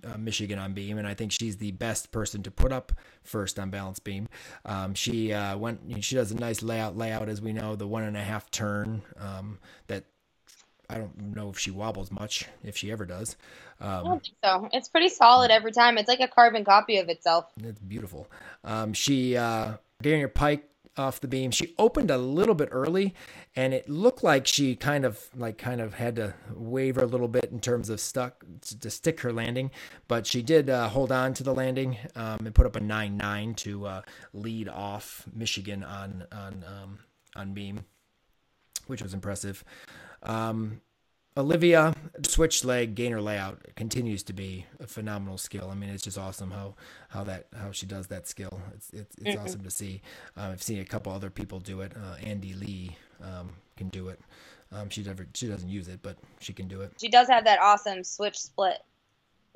uh, Michigan on beam, and I think she's the best person to put up first on balance beam. Um, she uh, went, you know, she does a nice layout, layout as we know, the one and a half turn um, that. I don't know if she wobbles much, if she ever does. I Um, don't think so. It's pretty solid every time. It's like a carbon copy of itself. It's beautiful. Um, she uh, her pike off the beam. She opened a little bit early, and it looked like she kind of like kind of had to waver a little bit in terms of stuck to stick her landing, but she did uh, hold on to the landing um, and put up a nine nine to uh, lead off Michigan on on um, on beam, which was impressive. Um, Olivia switch leg gainer layout continues to be a phenomenal skill. I mean, it's just awesome how how that how she does that skill. It's it's, it's awesome to see. Uh, I've seen a couple other people do it. Uh, Andy Lee um, can do it. Um, she never she doesn't use it, but she can do it. She does have that awesome switch split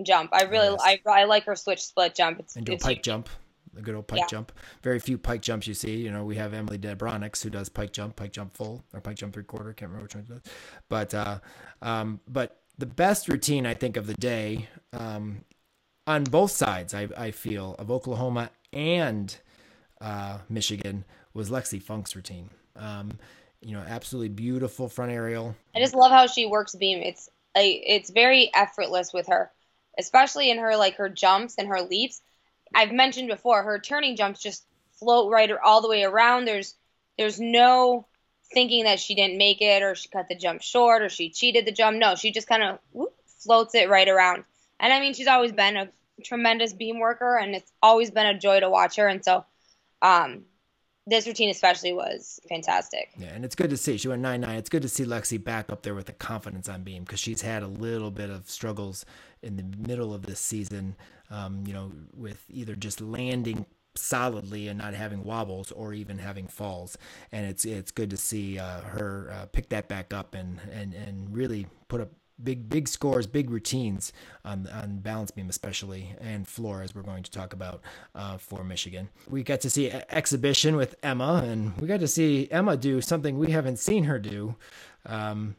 jump. I really Yes. I, I like her switch split jump. It's, And do a it's pike jump, a good old pike Yeah. jump. Very few pike jumps you see. You know, we have Emily Debronix who does pike jump, pike jump full, or pike jump three quarter. Can't remember which one she does. But uh, um, but the best routine I think of the day um, on both sides, I, I feel of Oklahoma and uh, Michigan was Lexi Funk's routine. Um, you know, absolutely beautiful front aerial. I just love how she works beam. It's a, it's very effortless with her, especially in her like her jumps and her leaps. I've mentioned before her turning jumps just float right all the way around. There's there's no thinking that she didn't make it or she cut the jump short or she cheated the jump. No, she just kind of floats it right around. And I mean, she's always been a tremendous beam worker, and it's always been a joy to watch her. And so, um, this routine especially was fantastic. Yeah, and it's good to see. She went 9 9. It's good to see Lexi back up there with the confidence on beam because she's had a little bit of struggles in the middle of this season, um, you know, with either just landing solidly and not having wobbles or even having falls. And it's it's good to see uh, her uh, pick that back up and and and really put up big big scores, big routines on on balance beam especially and floor as we're going to talk about uh, for Michigan. We got to see exhibition with Emma, and we got to see Emma do something we haven't seen her do. Um,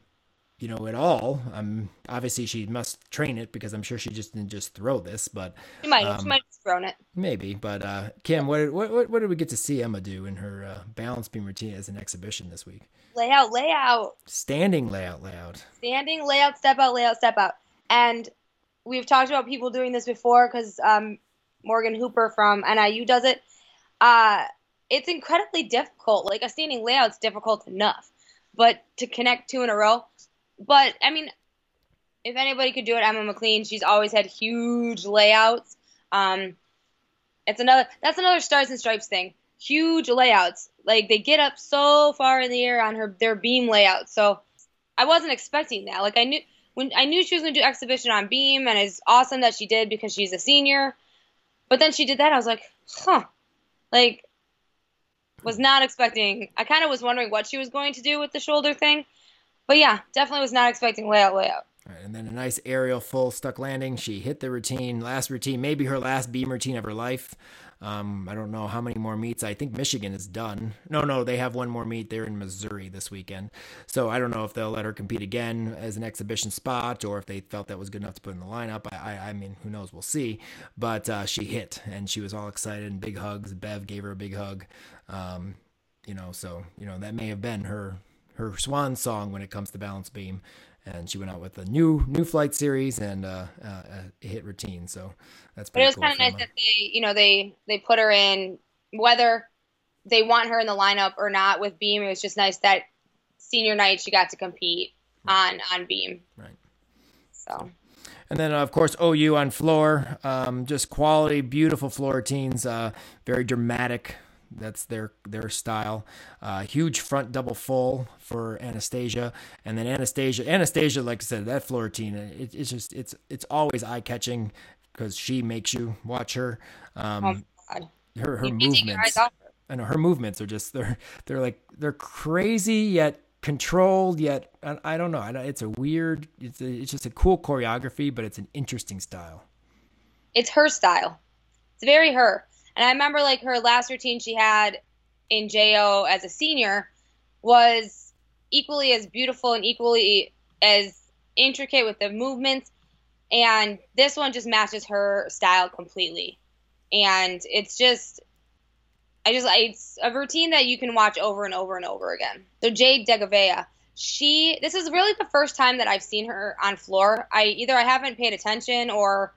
you know, at all. Um, obviously she must train it because I'm sure she just didn't just throw this, but she might, um, she might have thrown it. Maybe, but uh, Kim, what, what what did we get to see Emma do in her uh, balance beam routine as an exhibition this week? Layout, layout. Standing layout, layout. Standing layout, step out, layout, step out. And we've talked about people doing this before because um, Morgan Hooper from NIU does it. Uh, it's incredibly difficult. Like a standing layout's difficult enough, but to connect two in a row but I mean, if anybody could do it, Emma McLean. She's always had huge layouts. Um, it's another that's another stars and stripes thing. Huge layouts. Like they get up so far in the air on her their beam layout. So I wasn't expecting that. Like I knew when I knew she was gonna do exhibition on beam, and it's awesome that she did because she's a senior. But then she did that. I was like, huh. Like was not expecting. I kind of was wondering what she was going to do with the shoulder thing. But yeah, definitely was not expecting layout layout. Right, and then a nice aerial full stuck landing. She hit the routine, last routine, maybe her last beam routine of her life. Um, I don't know how many more meets. I think Michigan is done. No, no, they have one more meet. They're in Missouri this weekend. So I don't know if they'll let her compete again as an exhibition spot or if they felt that was good enough to put in the lineup. I, I, I mean, who knows? We'll see. But uh, she hit and she was all excited and big hugs. Bev gave her a big hug. Um, you know, so, you know, that may have been her her swan song when it comes to balance beam. And she went out with a new new flight series and uh, uh, a hit routine. So that's. But it was cool kind of nice that they, you know, they they put her in whether they want her in the lineup or not with beam. It was just nice that senior night she got to compete right. on on beam. Right. So. And then, of course, OU on floor. Um, just quality, beautiful floor routines. Uh, very dramatic that's their their style. Uh, huge front double full for Anastasia, and then Anastasia. Anastasia, like I said, that floor routine. It, it's just it's it's always eye catching because she makes you watch her. Um, oh, her her movements. I know her movements are just they're they're like they're crazy yet controlled yet I, don't know. It's a weird. It's a, it's just a cool choreography, but it's an interesting style. It's her style. It's very her. And I remember like her last routine she had in JO as a senior was equally as beautiful and equally as intricate with the movements. And this one just matches her style completely. And it's just, I just, it's a routine that you can watch over and over and over again. So Jade Degouveia, she, this is really the first time that I've seen her on floor. I either I haven't paid attention or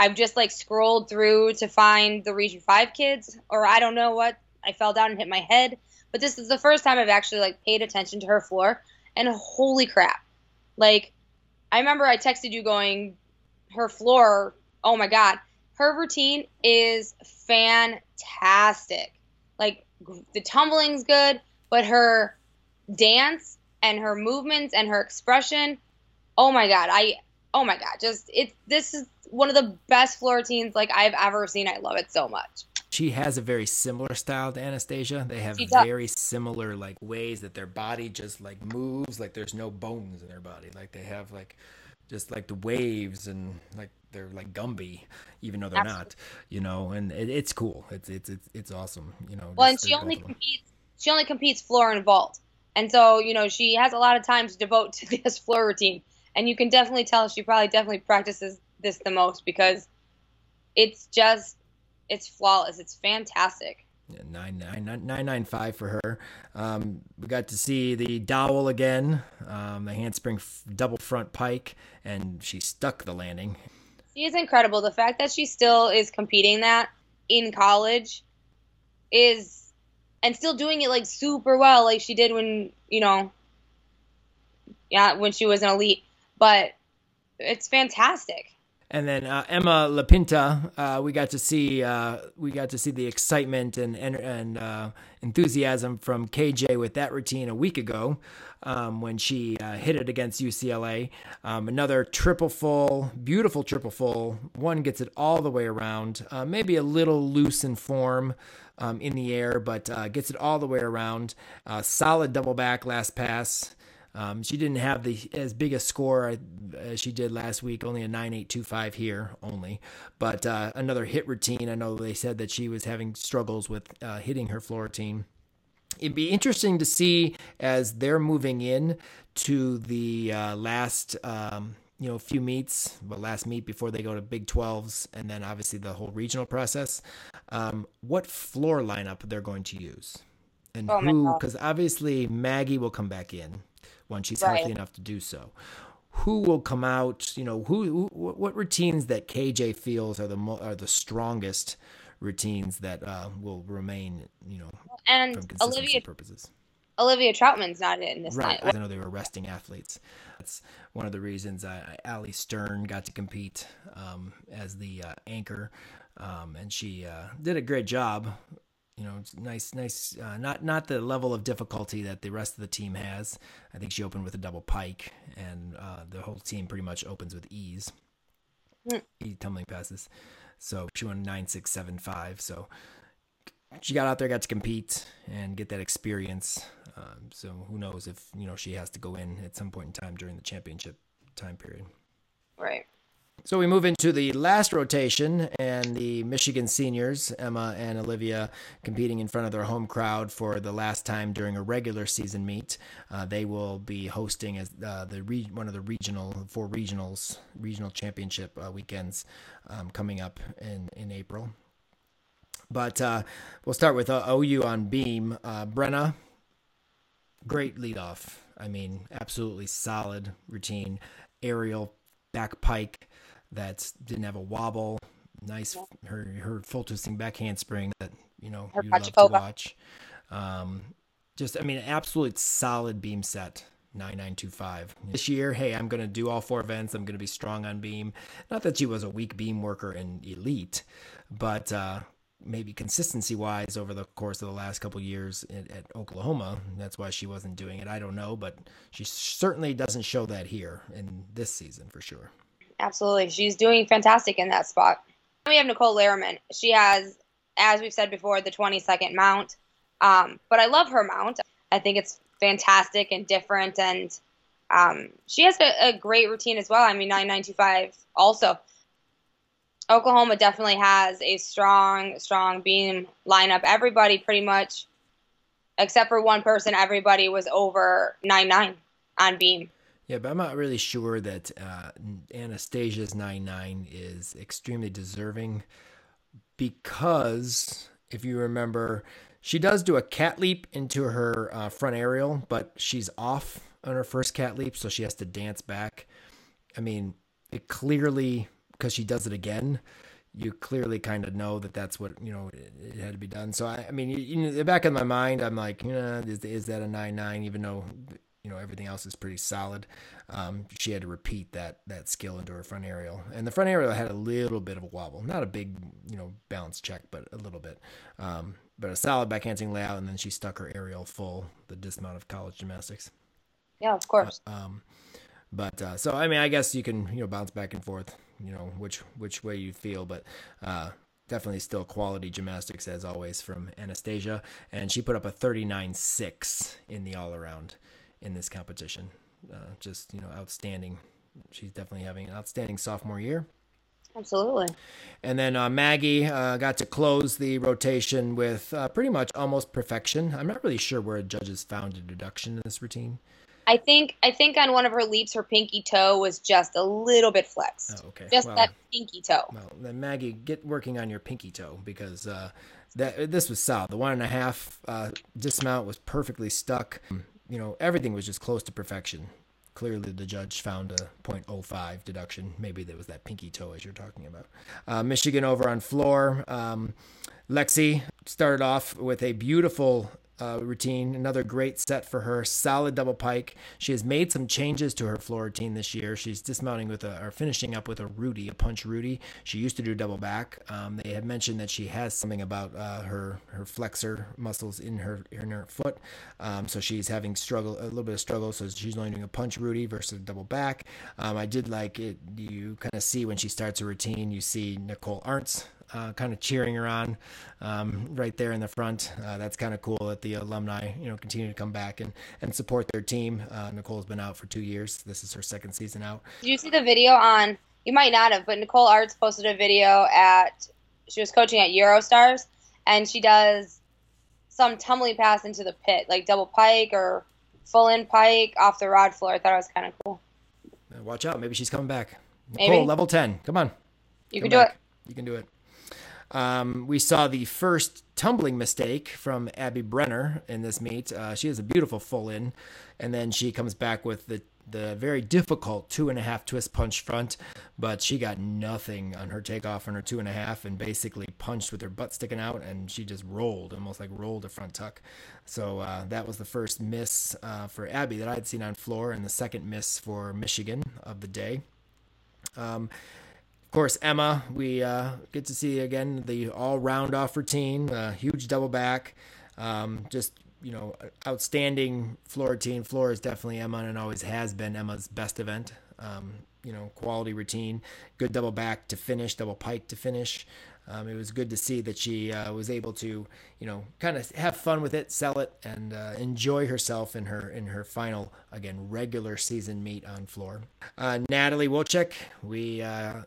I've just like scrolled through to find the Region 5 kids, or I don't know what. I fell down and hit my head. But this is the first time I've actually like paid attention to her floor. And holy crap. Like, I remember I texted you going, her floor, oh my God. Her routine is fantastic. Like, the tumbling's good, but her dance and her movements and her expression, oh my God. I, oh my God. Just, it, this is one of the best floor routines like I've ever seen. I love it so much. She has a very similar style to Anastasia. They have very similar like ways that their body just like moves, like there's no bones in their body. Like they have like just like the waves and like they're like Gumby, even though they're Absolutely. not, you know. And it, it's cool. It's it's it's it's awesome, you know. Well, and she only competes. She only competes floor and vault, and so you know she has a lot of time to devote to this floor routine. And you can definitely tell she probably definitely practices this the most because it's just it's flawless. It's fantastic. Yeah, nine nine nine nine nine five for her. Um, we got to see the dowel again, um, the handspring f- double front pike, and she stuck the landing. She is incredible. The fact that she still is competing that in college is, and still doing it like super well, like she did when you know, yeah, when she was an elite. But it's fantastic And then uh, Emma LaPinta, uh, we got to see uh, we got to see the excitement and and, and uh, enthusiasm from KJ with that routine a week ago um, when she uh, hit it against UCLA. Um, another triple full, beautiful triple full. One gets it all the way around, uh, maybe a little loose in form. Um, in the air, but gets it all the way around. solid double back last pass. Um, she didn't have the as big a score as she did last week, only a 9825 here only. But uh, another hit routine. I know they said that she was having struggles with uh, hitting her floor routine. It'd be interesting to see as they're moving in to the uh, last. Um, you know, few meets, but last meet before they go to Big 12s, and then obviously the whole regional process. Um, what floor lineup they're going to use, and oh who? Because obviously Maggie will come back in when she's right. healthy enough to do so. Who will come out? You know, who, who what routines that KJ feels are the mo- are the strongest routines that uh, will remain. You know, and Olivia purposes. Olivia Trautman's not in this right. I know they were resting athletes. That's one of the reasons I, Ali Stern got to compete um, as the uh, anchor, um, and she uh, did a great job you know, nice, nice. Uh, not not the level of difficulty that the rest of the team has. I think she opened with a double pike, and uh, the whole team pretty much opens with ease. Mm. E tumbling passes. So she won nine six seven five. So she got out there, got to compete and get that experience. Um, so who knows if you know she has to go in at some point in time during the championship time period. Right. So we move into the last rotation, and the Michigan seniors, Emma and Olivia, competing in front of their home crowd for the last time during a regular season meet. Uh, they will be hosting as uh, the re- one of the regional four regionals, regional championship uh, weekends um, coming up in in April. But uh, we'll start with uh, OU on beam. Uh, Brenna, great leadoff. I mean, absolutely solid routine. Aerial back pike that didn't have a wobble. Nice, her her full twisting back handspring that you know her you love to watch. Um, just I mean, absolute solid beam set. 9925. This year, hey, I'm going to do all four events. I'm going to be strong on beam. Not that she was a weak beam worker in elite, but uh, maybe consistency wise over the course of the last couple years at, at, Oklahoma. That's why she wasn't doing it. I don't know, but she certainly doesn't show that here in this season for sure. Absolutely. She's doing fantastic in that spot. We have Nicole Lehrmann. She has, as we've said before, the 20 second mount. Um, but I love her mount. I think it's fantastic and different. And um, she has a, a, great routine as well. I mean, 9925 also. Oklahoma definitely has a strong, strong beam lineup. Everybody pretty much, except for one person, everybody was over nine nine on beam. Yeah, but I'm not really sure that uh, Anastasia's 9 is extremely deserving because if you remember, she does do a cat leap into her uh, front aerial, but she's off on her first cat leap, so she has to dance back. I mean, it clearly, because she does it again, you clearly kind of know that that's what you know it, it had to be done. So I, I mean, in the back of my mind, I'm like, you know, is, is that a nine nine? Even though you know everything else is pretty solid. Um, she had to repeat that that skill into her front aerial, and the front aerial had a little bit of a wobble, not a big you know balance check, but a little bit. Um, but a solid backhanding layout, and then she stuck her aerial full the dismount of college gymnastics. Yeah, of course. Uh, um, but uh, so I mean, I guess you can you know bounce back and forth, you know which which way you feel, but uh, definitely still quality gymnastics as always from Anastasia, and she put up a 39.6 in the all around in this competition. Uh, just you know, outstanding. She's definitely having an outstanding sophomore year. Absolutely. And then uh, Maggie uh, got to close the rotation with uh, pretty much almost perfection. I'm not really sure where a judges found a deduction in this routine. I think I think on one of her leaps, her pinky toe was just a little bit flexed. Oh, okay. Just well, that pinky toe. Well, then Maggie, get working on your pinky toe because uh, that this was solid. The one and a half uh, dismount was perfectly stuck you know, everything was just close to perfection. Clearly, the judge found a 0.05 deduction. Maybe there was that pinky toe as you're talking about. Uh, Michigan over on floor. Um, Lexi started off with a beautiful uh, routine. Another great set for her. Solid double pike. She has made some changes to her floor routine this year. She's dismounting with a, or finishing up with a Rudy, a punch Rudy. She used to do double back. Um, they had mentioned that she has something about uh, her her flexor muscles in her in her foot. Um, so she's having struggle a little bit of struggle. So she's only doing a punch Rudy versus a double back. Um, I did like it. You kind of see when she starts a routine. You see Nicole Artz uh, kind of cheering her on um, right there in the front. Uh, that's kind of cool that the alumni, you know, continue to come back and, and support their team. Uh, Nicole's been out for two years. This is her second season out. Did you see the video on? You might not have, but Nicole Artz posted a video at. She was coaching at Eurostars, and she does some tumbling pass into the pit, like double pike or full in pike off the rod floor. I thought it was kind of cool. Watch out, maybe she's coming back. Nicole, maybe. level ten. Come on. You Come can back. do it. You can do it. Um, we saw the first tumbling mistake from Abby Brenner in this meet. Uh, she has a beautiful full in, and then she comes back with the the very difficult two and a half twist punch front, but she got nothing on her takeoff on her two and a half and basically punched with her butt sticking out, and she just rolled, almost like rolled a front tuck. So uh, that was the first miss uh, for Abby that I had seen on floor, and the second miss for Michigan of the day. Um, of course, Emma, we uh, get to see again the all round off routine, uh, huge double back, um, just you know, outstanding floor routine. Floor is definitely Emma and always has been Emma's best event. Um, you know, quality routine, good double back to finish, double pike to finish. Um, it was good to see that she uh, was able to, you know, kind of have fun with it, sell it, and uh, enjoy herself in her in her final again regular season meet on floor. Uh, Natalie Wilczek, we uh,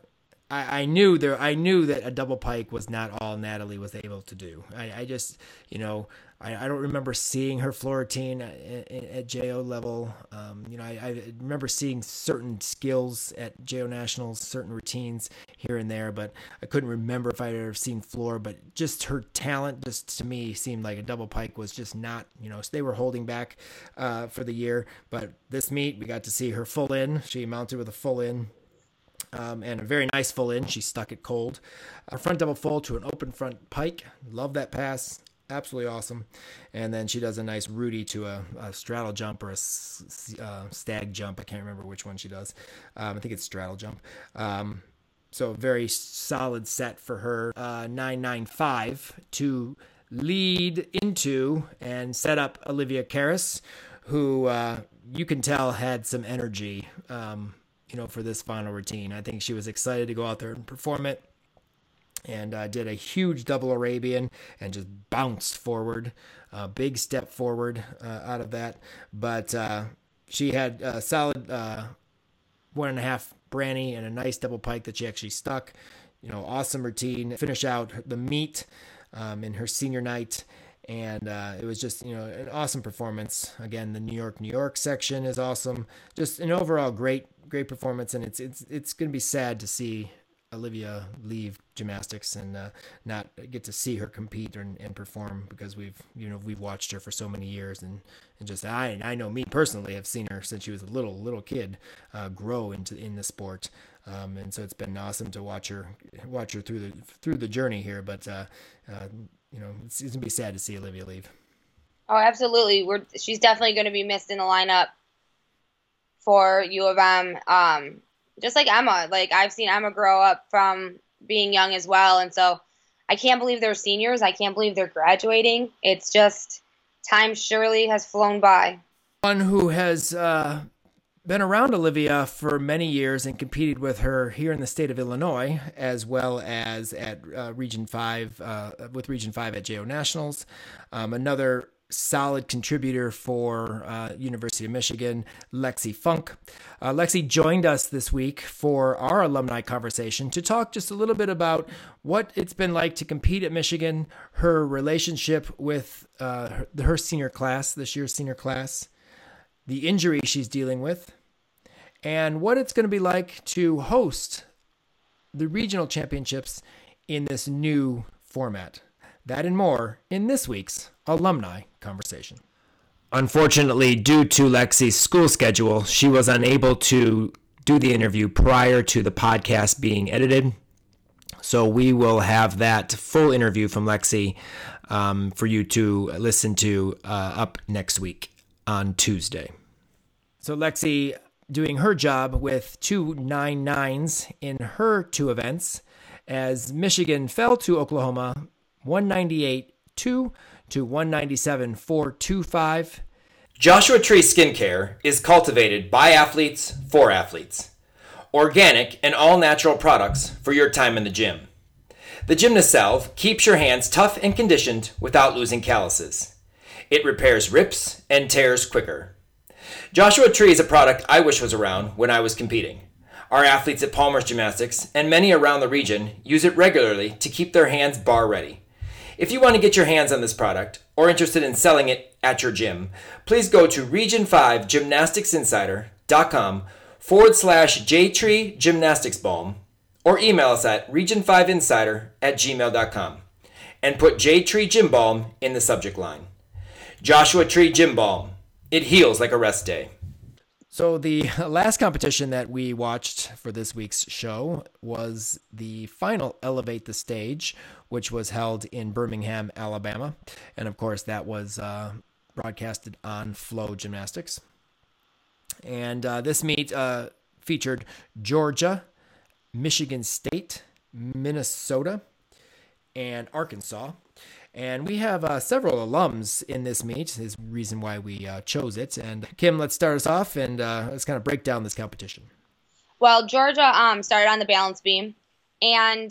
I, I knew there I knew that a double pike was not all Natalie was able to do. I, I just you know I, I don't remember seeing her floor routine at, at JO level. Um, you know I, I remember seeing certain skills at JO Nationals, certain routines here and there, but I couldn't remember if I'd ever seen floor. But just her talent, just to me, seemed like a double pike was just not you know so they were holding back uh, for the year. But this meet we got to see her full in. She mounted with a full in um, and a very nice full in. She stuck it cold. A front double full to an open front pike. Love that pass. Absolutely awesome. And then she does a nice Rudy to a, a straddle jump or a uh, stag jump. I can't remember which one she does. Um, I think it's straddle jump. Um, so very solid set for her. Uh, 995 to lead into and set up Olivia Karas, who uh, you can tell had some energy. Um, you know, for this final routine. I think she was excited to go out there and perform it and uh, did a huge double Arabian and just bounced forward, a uh, big step forward uh, out of that. But uh, she had a solid uh, one and a half Branny and a nice double pike that she actually stuck. You know, awesome routine. Finish out the meet um, in her senior night. And uh, it was just, you know, an awesome performance. Again, the New York, New York section is awesome. Just an overall great great performance, and it's it's it's going to be sad to see Olivia leave gymnastics and uh, not get to see her compete and, and, perform because we've you know we've watched her for so many years and, and just I I know me personally have seen her since she was a little little kid uh, grow into in the sport um, and so it's been awesome to watch her watch her through the through the journey here but uh, uh you know it's, it's, gonna be sad to see Olivia leave. Oh, absolutely. We're she's definitely going to be missed in the lineup for U of M. Um, just like Emma, like I've seen Emma grow up from being young as well, and so I can't believe they're seniors. I can't believe they're graduating. It's just time surely has flown by. One who has uh, been around Olivia for many years and competed with her here in the state of Illinois, as well as at uh, Region Five uh, with Region Five at JO Nationals. Um, another solid contributor for uh, University of Michigan, Lexi Funk. Uh, Lexi joined us this week for our alumni conversation to talk just a little bit about what it's been like to compete at Michigan, her relationship with uh, her, her senior class, this year's senior class, the injury she's dealing with, and what it's going to be like to host the regional championships in this new format. That and more in this week's alumni conversation. Unfortunately, due to Lexi's school schedule, she was unable to do the interview prior to the podcast being edited. So we will have that full interview from Lexi um, for you to listen to uh, up next week on Tuesday. So Lexi doing her job with two nine nines in her two events as Michigan fell to Oklahoma 198 2 to 197 425. Joshua Tree Skincare is cultivated by athletes for athletes. Organic and all natural products for your time in the gym. The Gymnast Salve keeps your hands tough and conditioned without losing calluses. It repairs rips and tears quicker. Joshua Tree is a product I wish was around when I was competing. Our athletes at Palmer's Gymnastics and many around the region use it regularly to keep their hands bar ready. If you want to get your hands on this product or interested in selling it at your gym, please go to region5gymnasticsinsider.com forward slash jtree gymnastics balm or email us at region5insider at gmail.com and put jtree Tree Gym Balm in the subject line. Joshua Tree Gym Balm. It heals like a rest day. So, the last competition that we watched for this week's show was the final Elevate the Stage, which was held in Birmingham, Alabama. And of course, that was uh, broadcasted on Flow Gymnastics. And uh, this meet uh, featured Georgia, Michigan State, Minnesota, and Arkansas. And we have uh, several alums in this meet. Is reason why we uh, chose it. And Kim, let's start us off and uh, let's kind of break down this competition. Well, Georgia um, started on the balance beam, and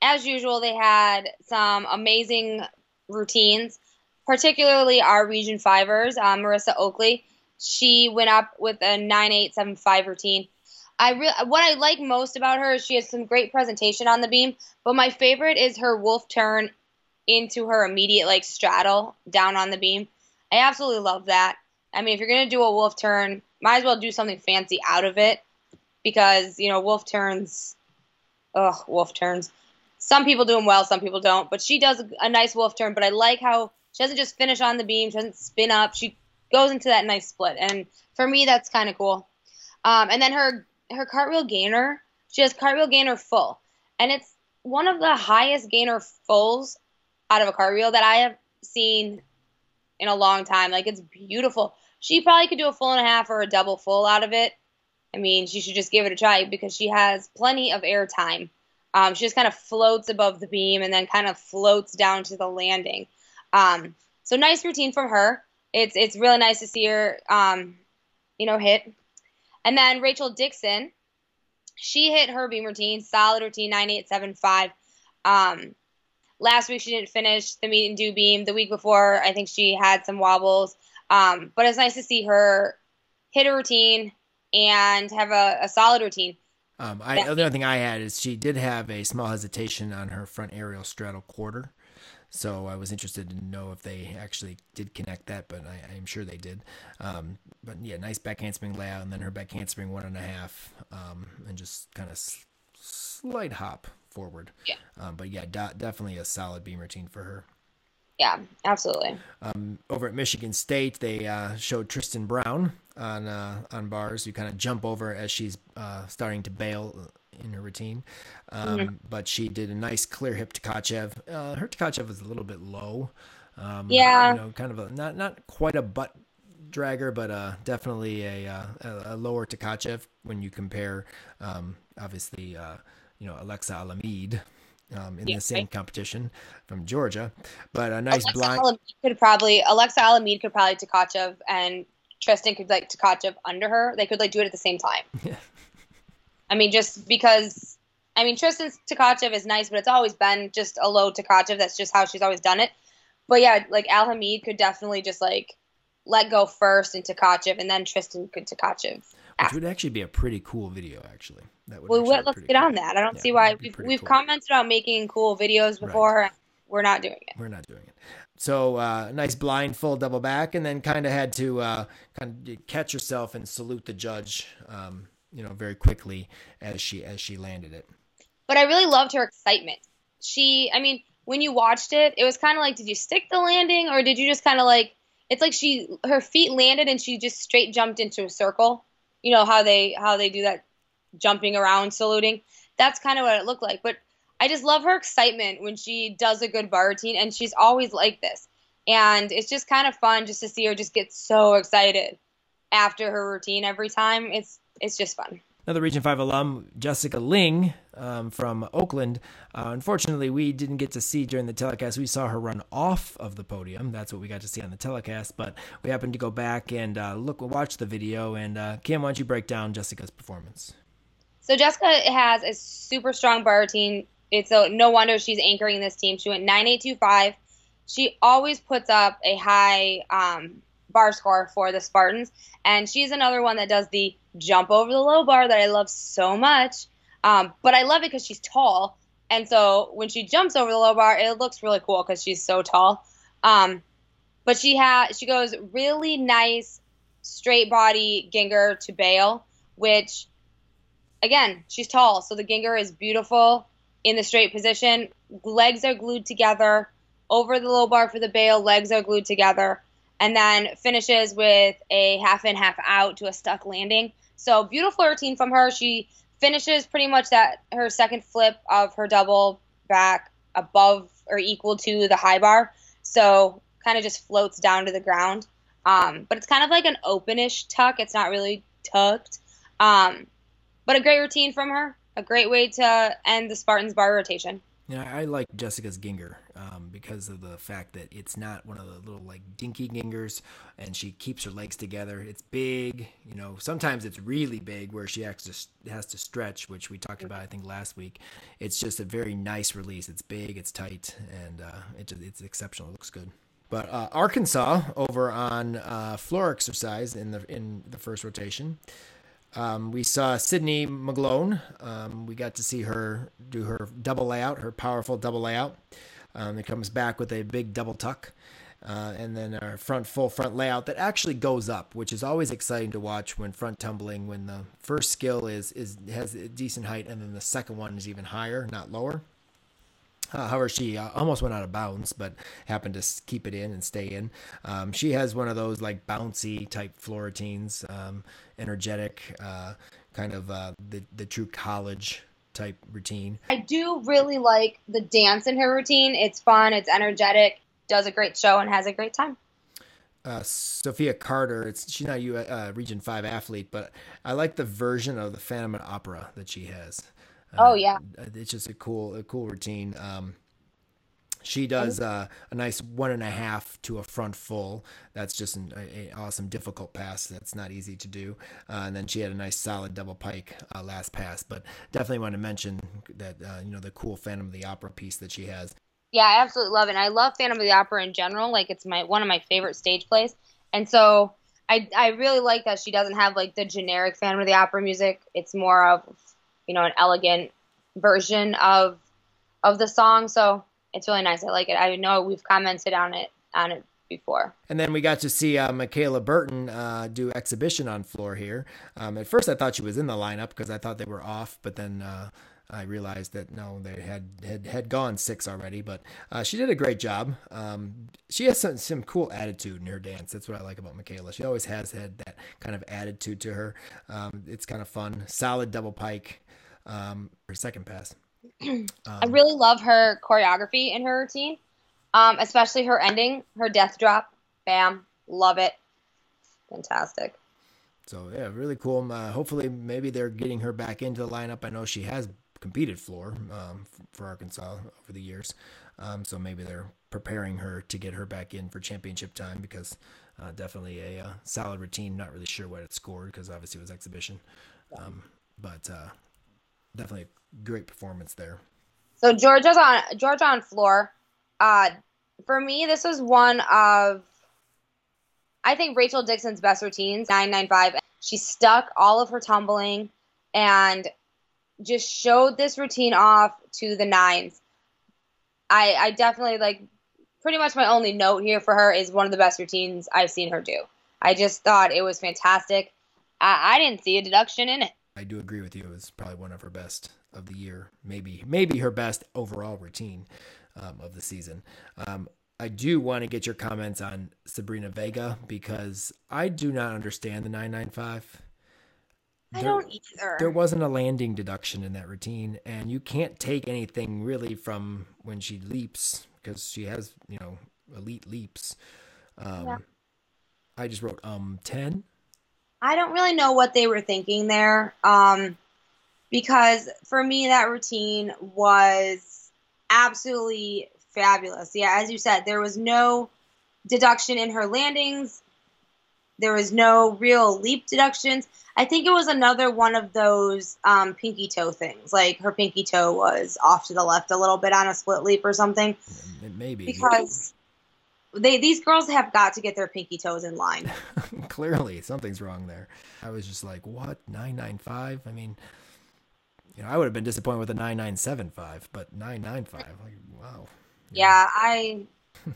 as usual, they had some amazing routines. Particularly our Region Fivers, uh, Marissa Oakley. She went up with a nine eight seven five routine. I really what I like most about her is she has some great presentation on the beam, but my favorite is her wolf turn into her immediate like straddle down on the beam. I absolutely love that. I mean, if you're gonna do a wolf turn, might as well do something fancy out of it because you know wolf turns. Ugh, wolf turns. Some people do them well, some people don't. But she does a nice wolf turn. But I like how she doesn't just finish on the beam. She doesn't spin up. She goes into that nice split, and for me, that's kind of cool. Um, and then her her cartwheel gainer, she has cartwheel gainer full, and it's one of the highest gainer fulls out of a cartwheel that I have seen in a long time. Like it's beautiful. She probably could do a full and a half or a double full out of it. I mean, she should just give it a try because she has plenty of air time. Um, she just kind of floats above the beam and then kind of floats down to the landing. Um, so nice routine from her. It's it's really nice to see her, um, you know, hit and then Rachel Dickson, she hit her beam routine, solid routine, 9875. Um, last week she didn't finish the meet and do beam. The week before, I think she had some wobbles. Um, but it's nice to see her hit a routine and have a, a solid routine. Um, I, the other thing I had is she did have a small hesitation on her front aerial straddle quarter. So I was interested to know if they actually did connect that, but I, am sure they did. Um, but yeah, nice back handspring layout, and then her back handspring one and a half, um, and just kind of s- slight hop forward. Yeah. Um, but yeah, do- definitely a solid beam routine for her. Yeah, absolutely. Um, over at Michigan State, they uh, showed Tristan Brown on uh, on bars. You kind of jump over as she's uh, starting to bail in her routine. Um, mm-hmm. But she did a nice clear hip Tkachev. Uh, her Tkachev was a little bit low. Um, yeah. You know, kind of a not not quite a butt dragger, but uh, definitely a, uh, a, a lower Tkachev when you compare, um, obviously, uh, you know, Alexa Alamid. Um, in yeah, the same right. competition from Georgia, but a nice Alexa blind. Alamid could probably Alexa Alamid could probably Tkachev and Tristan could like Tkachev under her. They could like do it at the same time. Yeah. I mean, just because I mean Tristan Tkachev is nice, but it's always been just a low Tkachev. That's just how she's always done it. But yeah, like Al Hamid could definitely just like let go first into Tkachev, and then Tristan could Tkachev. Which would actually be a pretty cool video, actually. That would. Well, let's get cool. on that. I don't yeah, see why we've we've cool. commented on making cool videos before. Right. We're not doing it. We're not doing it. So uh, nice blind full double back, and then kind of had to uh, kind of catch yourself and salute the judge. Um, you know, very quickly as she as she landed it. But I really loved her excitement. She, I mean, when you watched it, it was kind of like, did you stick the landing or did you just kind of like? It's like she her feet landed and she just straight jumped into a circle. You know how they how they do that jumping around saluting. That's kind of what it looked like. But I just love her excitement when she does a good bar routine, and she's always like this. And it's just kind of fun just to see her just get so excited after her routine every time. It's it's just fun. Another Region 5 alum, Jessica Ling um, from Oakland. Uh, unfortunately, we didn't get to see during the telecast. We saw her run off of the podium. That's what we got to see on the telecast. But we happened to go back and uh, look, watch the video. And uh, Kim, why don't you break down Jessica's performance? So Jessica has a super strong bar routine. It's a, no wonder she's anchoring this team. She went 9825. She always puts up a high um, bar score for the Spartans. And she's another one that does the jump over the low bar that I love so much. Um, but I love it because she's tall. And so when she jumps over the low bar, it looks really cool because she's so tall. Um, but she has she goes really nice straight body Gienger to bail, which again she's tall, so the Gienger is beautiful in the straight position. Legs are glued together over the low bar for the bail. Legs are glued together and then finishes with a half in, half out to a stuck landing. So beautiful routine from her. She finishes pretty much that her second flip of her double back above or equal to the high bar. So kind of just floats down to the ground. Um, but it's kind of like an openish tuck. It's not really tucked. Um, but a great routine from her. A great way to end the Spartans bar rotation. Yeah, I like Jessica's Gienger um, because of the fact that it's not one of the little like dinky Giengers, and she keeps her legs together. It's big, you know. Sometimes it's really big where she has to, has to stretch, which we talked about I think last week. It's just a very nice release. It's big, it's tight, and uh, it, it's exceptional. It looks good. But uh, Arkansas over on uh, floor exercise in the in the first rotation. Um, we saw Sydney McGlone. Um, we got to see her do her double layout, her powerful double layout. Um, it comes back with a big double tuck. Uh, and then our front full front layout that actually goes up, which is always exciting to watch when front tumbling. When the first skill is is has a decent height, and then the second one is even higher, not lower. Uh, however, she uh, almost went out of bounds, but happened to keep it in and stay in. Um, she has one of those like bouncy type floor routines, um, energetic, uh, kind of uh, the the true college type routine. I do really like the dance in her routine. It's fun, it's energetic, does a great show, and has a great time. Uh, Sophia Carter. It's she's not a uh, Region Five athlete, but I like the version of the Phantom of Opera that she has. Oh yeah, uh, it's just a cool, a cool routine. Um, she does uh, a nice one and a half to a front full. That's just an a, a awesome difficult pass. That's not easy to do. Uh, and then she had a nice solid double pike uh, last pass. But definitely want to mention that uh, you know the cool Phantom of the Opera piece that she has. Yeah, I absolutely love it. And I love Phantom of the Opera in general. Like it's my one of my favorite stage plays. And so I I really like that she doesn't have like the generic Phantom of the Opera music. It's more of you know, an elegant version of of the song. So it's really nice. I like it. I know we've commented on it on it before. And then we got to see uh, Michaela Burton uh, do exhibition on floor here. Um, at first, I thought she was in the lineup because I thought they were off, but then uh, I realized that no, they had had, had gone six already. But uh, she did a great job. Um, she has some some cool attitude in her dance. That's what I like about Michaela. She always has had that kind of attitude to her. Um, it's kind of fun. Solid double pike um, her second pass. Um, I really love her choreography in her routine, um, especially her ending, her death drop. Bam, love it, fantastic. So yeah, really cool. Uh, hopefully, maybe they're getting her back into the lineup. I know she has competed floor um, for Arkansas over the years, um, so maybe they're preparing her to get her back in for championship time because uh, definitely a uh, solid routine. Not really sure what it scored because obviously it was exhibition, um, but uh, definitely a great performance there. So Georgia's on Georgia on floor. Uh, for me, this was one of I think Rachel Dickson's best routines. Nine nine five. She stuck all of her tumbling and just showed this routine off to the nines. I I definitely like pretty much my only note here for her is one of the best routines I've seen her do. I just thought it was fantastic. I, I didn't see a deduction in it. I do agree with you. It was probably one of her best of the year, maybe maybe her best overall routine um, of the season. Um, I do want to get your comments on Sabrina Vega because I do not understand the 995. I There- don't either. There wasn't a landing deduction in that routine, and you can't take anything really from when she leaps because she has, you know, elite leaps. Um, Yeah. I just wrote um ten. I don't really know what they were thinking there. Um, because for me, that routine was absolutely fabulous. Yeah, as you said, there was no deduction in her landings. There was no real leap deductions. I think it was another one of those um, pinky toe things. Like her pinky toe was off to the left a little bit on a split leap or something. Maybe Because they these girls have got to get their pinky toes in line. clearly something's wrong there. I was just like, what nine nine five? I mean, you know, I would have been disappointed with a nine nine seven five, but nine nine five, like wow. Yeah, I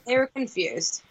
they were confused.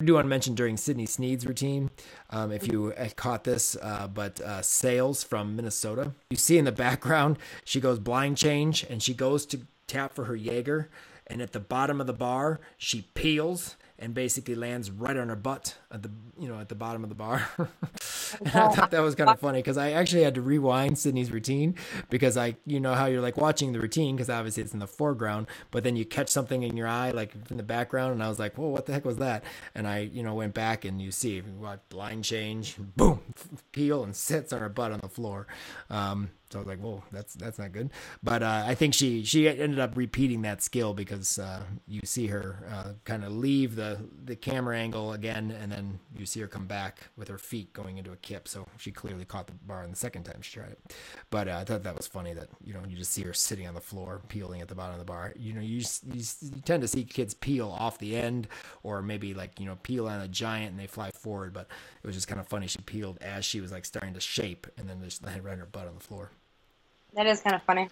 I do want to mention during Sydney Snead's routine, um, if you uh, caught this, uh, but uh, Sales from Minnesota, you see in the background, she goes blind change and she goes to tap for her Jaeger, and at the bottom of the bar, she peels and basically lands right on her butt at the you know at the bottom of the bar. and I thought that was kind of funny because I actually had to rewind Sydney's routine because I you know how you're like watching the routine because obviously it's in the foreground, but then you catch something in your eye like in the background, and I was like, whoa, what the heck was that? And I you know went back and you see what blind change, boom, peel and sits on her butt on the floor. Um, so I was like, whoa, that's that's not good. But uh, I think she she ended up repeating that skill because uh, you see her uh, kind of leave the the camera angle again, and then you see her come back with her feet going into a kip. So she clearly caught the bar in the second time she tried it. But uh, I thought that was funny that you know you just see her sitting on the floor peeling at the bottom of the bar. You know you just, you, you tend to see kids peel off the end or maybe like you know peel on a giant and they fly forward. But it was just kind of funny. She peeled as she was like starting to shape, and then just landed right on her butt on the floor. That is kind of funny.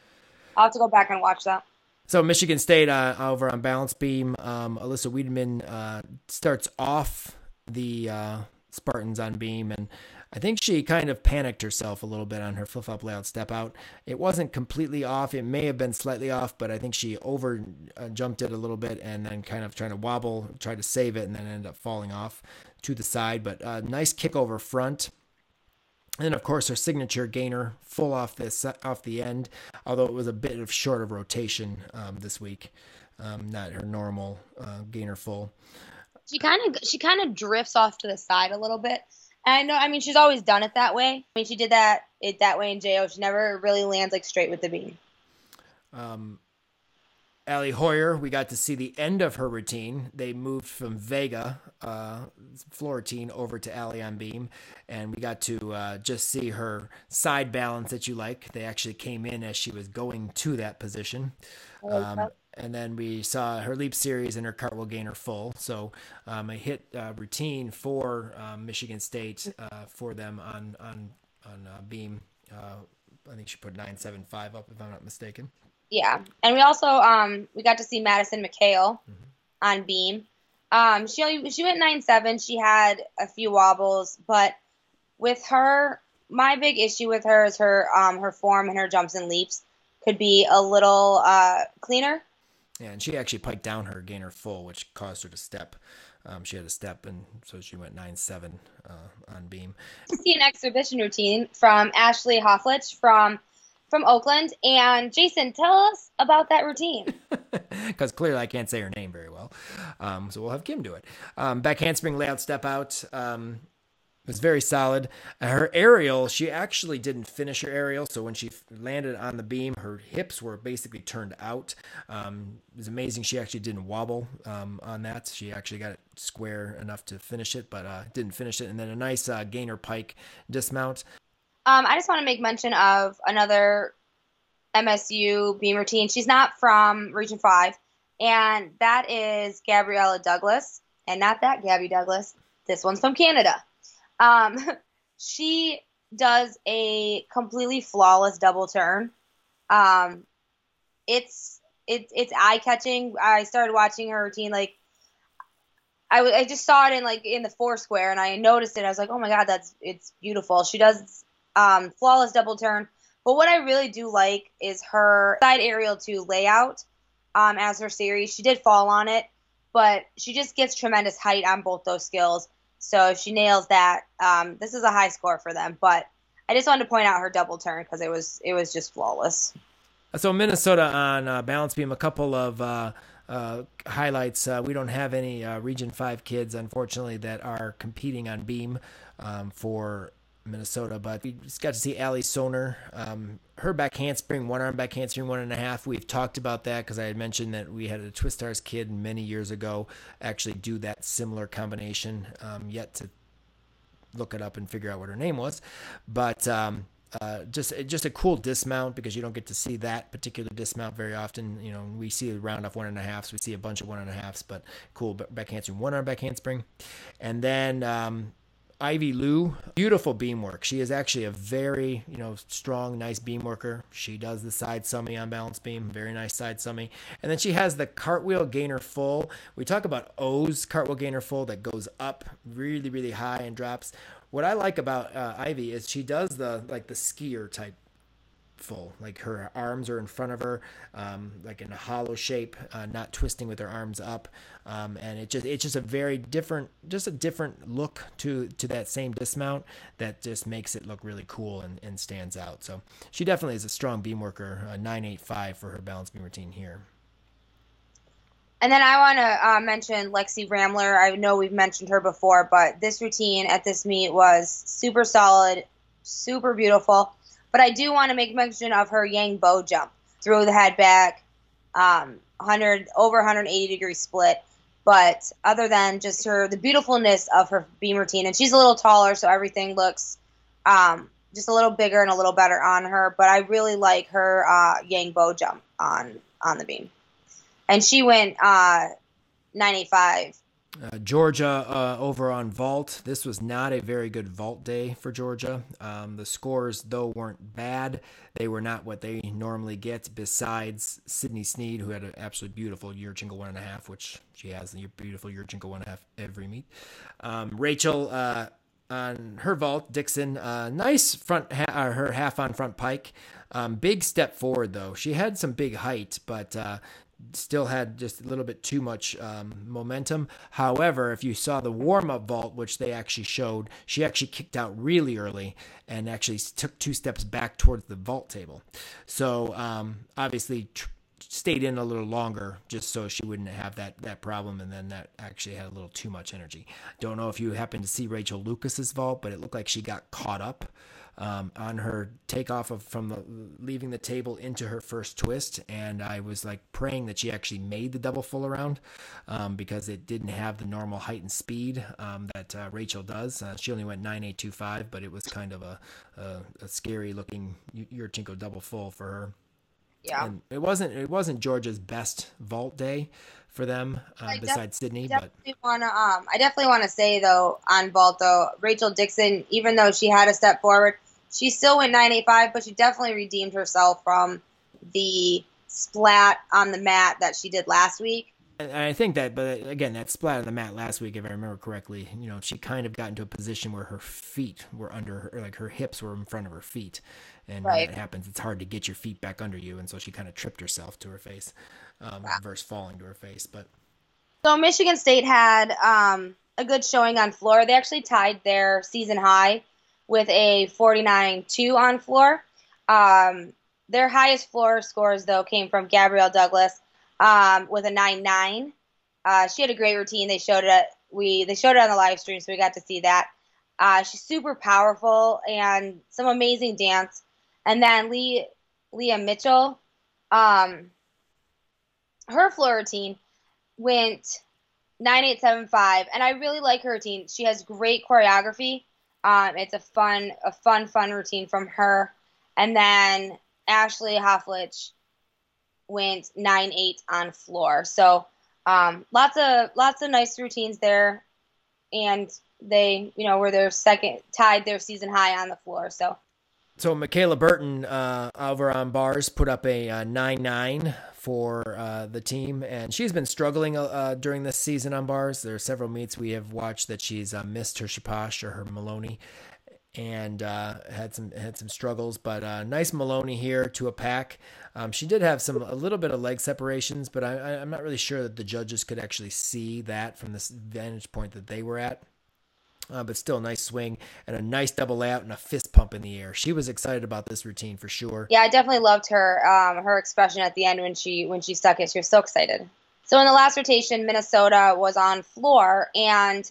I'll have to go back and watch that. So Michigan State uh, over on balance beam, um, Alyssa Wiedemann uh, starts off the uh, Spartans on beam, and I think she kind of panicked herself a little bit on her flip flop layout step out. It wasn't completely off; it may have been slightly off, but I think she over uh, jumped it a little bit and then kind of trying to wobble, tried to save it, and then ended up falling off to the side. But uh, nice kick over front. And of course, her signature gainer full off this off the end, although it was a bit of short of rotation um, this week, um, not her normal uh, gainer full. She kind of she kind of drifts off to the side a little bit. And I know, I mean, she's always done it that way. I mean, she did that it that way in Jo. She never really lands like straight with the beam. Um, Allie Hoyer, we got to see the end of her routine. They moved from Vega uh, floor routine over to Allie on beam, and we got to uh, just see her side balance that you like. They actually came in as she was going to that position. Um, and then we saw her leap series and her cartwheel gainer full. So um, a hit uh, routine for um, Michigan State uh, for them on on on uh, beam. Uh, I think she put nine seven five up if I'm not mistaken. Yeah, and we also um we got to see Madison McHale on beam. Um, she only, she went nine seven. She had a few wobbles, but with her, my big issue with her is her um her form and her jumps and leaps could be a little uh cleaner. Yeah, and she actually piked down her gainer full, which caused her to step. Um, she had a step, and so she went nine seven uh, on beam. to see an exhibition routine from Ashley Hofflich from from Oakland. And Jason, tell us about that routine. because clearly I can't say her name very well. Um, so we'll have Kim do it. Um, back handspring layout step out um, was very solid. Her aerial, she actually didn't finish her aerial. So when she landed on the beam, her hips were basically turned out. Um, it was amazing. She actually didn't wobble um, on that. She actually got it square enough to finish it, but uh, didn't finish it. And then a nice uh, gainer pike dismount. Um, I just want to make mention of another MSU beam routine. She's not from Region 5, and that is Gabriella Douglas. And not that Gabby Douglas. This one's from Canada. Um, she does a completely flawless double turn. Um, it's it's it's eye catching. I started watching her routine like I, w- I just saw it in like in the Foursquare and I noticed it. I was like, oh my god, that's it's beautiful. She does um, flawless double turn. But what I really do like is her side aerial two layout um, as her series. She did fall on it, but she just gets tremendous height on both those skills. So if she nails that, um, this is a high score for them. But I just wanted to point out her double turn because it was it was just flawless. So Minnesota on uh, balance beam, a couple of uh, uh, highlights. Uh, we don't have any uh, Region Five kids, unfortunately, that are competing on beam um, for Minnesota, but we just got to see Allie Soner. Um, her back handspring, one arm back handspring, one and a half. We've talked about that because I had mentioned that we had a Twistars kid many years ago actually do that similar combination. Um, yet to look it up and figure out what her name was, but um, uh, just just a cool dismount because you don't get to see that particular dismount very often. You know, we see a round off one and a halfs, we see a bunch of one and a halfs, but cool back handspring, one arm back handspring, and then um, Ivy Lu, beautiful beam work. She is actually a very, you know, strong, nice beam worker. She does the side summy on balance beam, very nice side summy. And then she has the cartwheel gainer full. We talk about O's cartwheel gainer full that goes up really, really high and drops. What I like about uh, Ivy is she does the like the skier type full. Like her arms are in front of her, um, like in a hollow shape, uh, not twisting with her arms up, um, and it just it's just a very different, just a different look to to that same dismount that just makes it look really cool and, and stands out. So she definitely is a strong beam worker, uh, nine eight five for her balance beam routine here. And then I want to uh, mention Lexy Ramler. I know we've mentioned her before, but this routine at this meet was super solid, super beautiful. But I do want to make mention of her Yang Bo jump through the head back, um, 100 over 180 degree split. But other than just her, the beautifulness of her beam routine, and she's a little taller, so everything looks um, just a little bigger and a little better on her. But I really like her uh, Yang Bo jump on on the beam, and she went uh, 985 uh, Georgia uh, over on vault. This was not a very good vault day for Georgia. Um, the scores, though, weren't bad. They were not what they normally get. Besides Sydney Snead, who had an absolutely beautiful year, Yurchenko one and a half, which she has the beautiful year, Yurchenko one and a half every meet. Um, Rachel uh, on her vault, Dickson, uh, nice front, ha- uh, her half on front pike. Um, big step forward though. She had some big height, but still had just a little bit too much um, momentum. However, if you saw the warm up vault, which they actually showed, she actually kicked out really early and actually took two steps back towards the vault table. So um, obviously. Tr- stayed in a little longer just so she wouldn't have that that problem and then that actually had a little too much energy don't know if you happened to see rachel Lukacs's vault but it looked like she got caught up um, on her takeoff of from the, leaving the table into her first twist, and I was like praying that she actually made the double full around um, because it didn't have the normal height and speed um, that uh, Rachel does. Uh, she only went nine eight two five, but it was kind of a, a, a scary looking Yurchenko double full for her. Yeah, and it wasn't it wasn't Georgia's best vault day for them uh, besides Sydney. But wanna um, I definitely want to say though on vault though Rachel Dickson, even though she had a step forward, she still went 985, but she definitely redeemed herself from the splat on the mat that she did last week. And I think that, but again, that splat on the mat last week, if I remember correctly, you know, she kind of got into a position where her feet were under her, like her hips were in front of her feet. And right. when that happens, it's hard to get your feet back under you. And so she kind of tripped herself to her face um, wow. versus falling to her face. But so Michigan State had um, a good showing on floor. They actually tied their season high with a 49-2 on floor. Um, their highest floor scores, though, came from Gabrielle Douglas um, with a 9-9. Uh, she had a great routine. They showed it. we they showed it on the live stream, so we got to see that. Uh, she's super powerful and some amazing dance. And then Lee Leah Mitchell, um, her floor routine went 9875, and I really like her routine. She has great choreography. Um, it's a fun, a fun, fun routine from her. And then Ashley Hofflich went nine eight on floor. So um, lots of lots of nice routines there, and they you know were their second tied their season high on the floor. So. So Michaela Burton uh, over on bars put up a uh, nine nine for uh, the team, and she's been struggling uh, uh, during this season on bars. There are several meets we have watched that she's uh, missed her Shaposh or her Maloney, and uh, had some had some struggles. But uh, nice Maloney here to a pack. Um, she did have some a little bit of leg separations, but I, I'm not really sure that the judges could actually see that from this vantage point that they were at. Uh, but still a nice swing and a nice double layout and a fist pump in the air. She was excited about this routine for sure. Yeah, I definitely loved her um, her expression at the end when she when she stuck it. She was so excited. So in the last rotation, Minnesota was on floor, and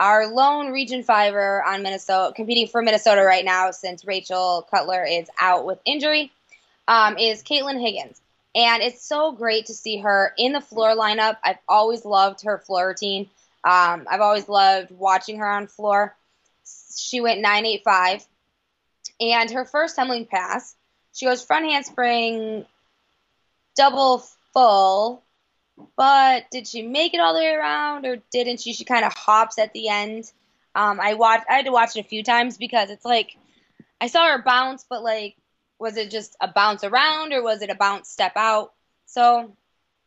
our lone Region Fiver on Minnesota, competing for Minnesota right now, since Rachel Cutler is out with injury, um, is Caitlin Higgins. And it's so great to see her in the floor lineup. I've always loved her floor routine. Um, I've always loved watching her on floor. She went 985. And her first tumbling pass, she goes front handspring, double full. But did she make it all the way around or didn't she? She kind of hops at the end. Um, I watched. I had to watch it a few times because it's like I saw her bounce, but like, was it just a bounce around or was it a bounce step out? So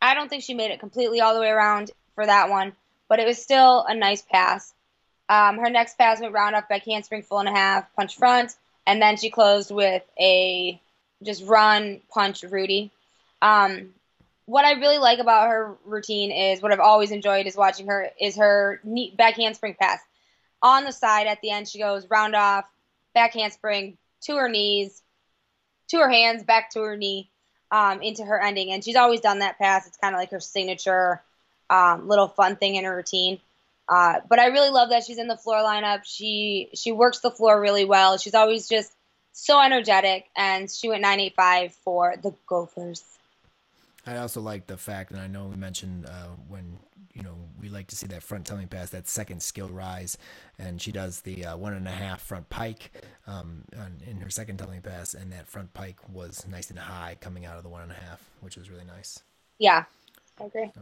I don't think she made it completely all the way around for that one but it was still a nice pass. Um, her next pass went round off back handspring full and a half, punch front, and then she closed with a just run punch Rudy. Um, what I really like about her routine is what I've always enjoyed is watching her is her neat back handspring pass. On the side at the end, she goes round off, back handspring to her knees, to her hands, back to her knee, um, into her ending. And she's always done that pass. It's kind of like her signature um, little fun thing in her routine. Uh, but I really love that she's in the floor lineup. She she works the floor really well. She's always just so energetic, and she went 985 for the Gophers. I also like the fact, and I know we mentioned uh, when you know we like to see that front tumbling pass, that second skill rise, and she does the uh, one and a half front pike um, in her second tumbling pass, and that front pike was nice and high coming out of the one and a half, which was really nice. Yeah, I agree. So.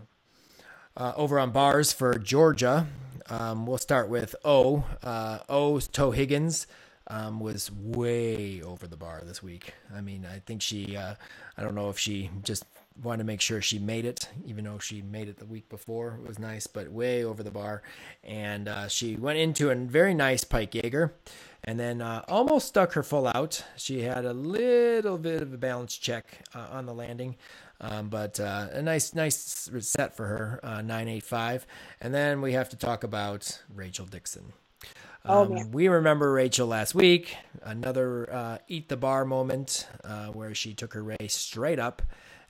Uh, over on bars for Georgia, um, we'll start with O. Uh, O's Toe Higgins um, was way over the bar this week. I mean, I think she, uh, I don't know if she just wanted to make sure she made it, even though she made it the week before. It was nice, but way over the bar. And uh, she went into a very nice Pike Jaeger and then uh, almost stuck her full out. She had a little bit of a balance check uh, on the landing, um, but uh, a nice, nice set for her, uh, 985. And then we have to talk about Rachel Dickson. Oh, um, oh, we remember Rachel last week, another uh, eat the bar moment uh, where she took her race straight up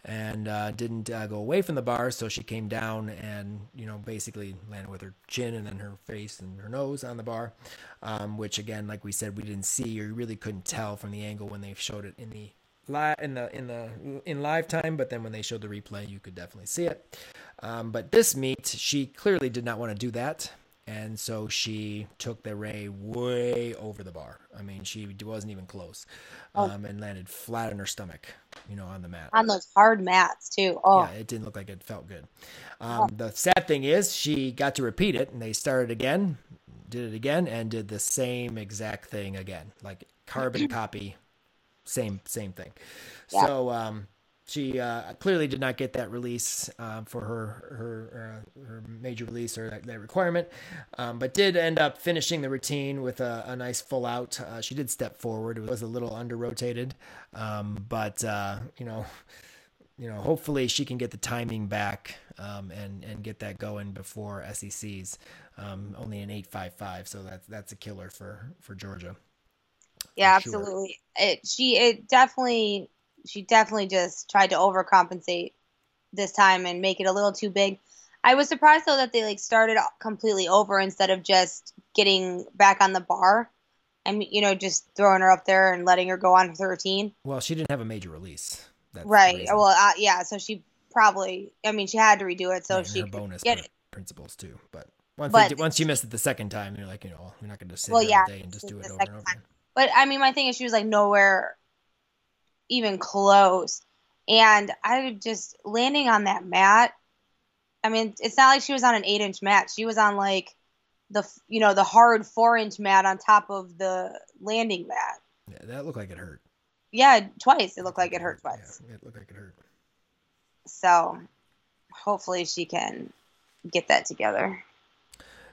and uh, didn't uh, go away from the bar. So she came down and, you know, basically landed with her chin and then her face and her nose on the bar, um, which again, like we said, we didn't see or really couldn't tell from the angle when they showed it in the live in the in the in live time, but then when they showed the replay, you could definitely see it. Um, but this meet, she clearly did not want to do that, and so she took the ray way over the bar. I mean, she wasn't even close, oh. um, and landed flat on her stomach, you know, on the mat. On those hard mats too. Oh, yeah, it didn't look like it felt good. Um, oh. The sad thing is, she got to repeat it, and they started again, did it again, and did the same exact thing again, like carbon copy same same thing. Yeah. So um, she uh, clearly did not get that release uh, for her her uh, her major release or that, that requirement, um, but did end up finishing the routine with a, a nice full out. Uh, she did step forward; it was a little under rotated, um, but uh, you know. You know, hopefully she can get the timing back um, and and get that going before SECs. Um, only an eight five five, so that's that's a killer for for Georgia. Yeah, absolutely. It she it definitely she definitely just tried to overcompensate this time and make it a little too big. I was surprised though that they like started completely over instead of just getting back on the bar and you know just throwing her up there and letting her go on with her routine. Well, she didn't have a major release. That's right. Well, uh, yeah. So she probably. I mean, she had to redo it so yeah, she bonus get it. principles too. But once but, they, once you miss it the second time, you're like, you know, you're not going to sit well, yeah, all day and just do it over and over. Time. But I mean, my thing is, she was like nowhere even close. And I just landing on that mat. I mean, it's not like she was on an eight inch mat. She was on like the you know the hard four inch mat on top of the landing mat. Yeah, that looked like it hurt. Yeah, twice. It looked like it hurt twice. Yeah, it looked like it hurt. So, hopefully, she can get that together.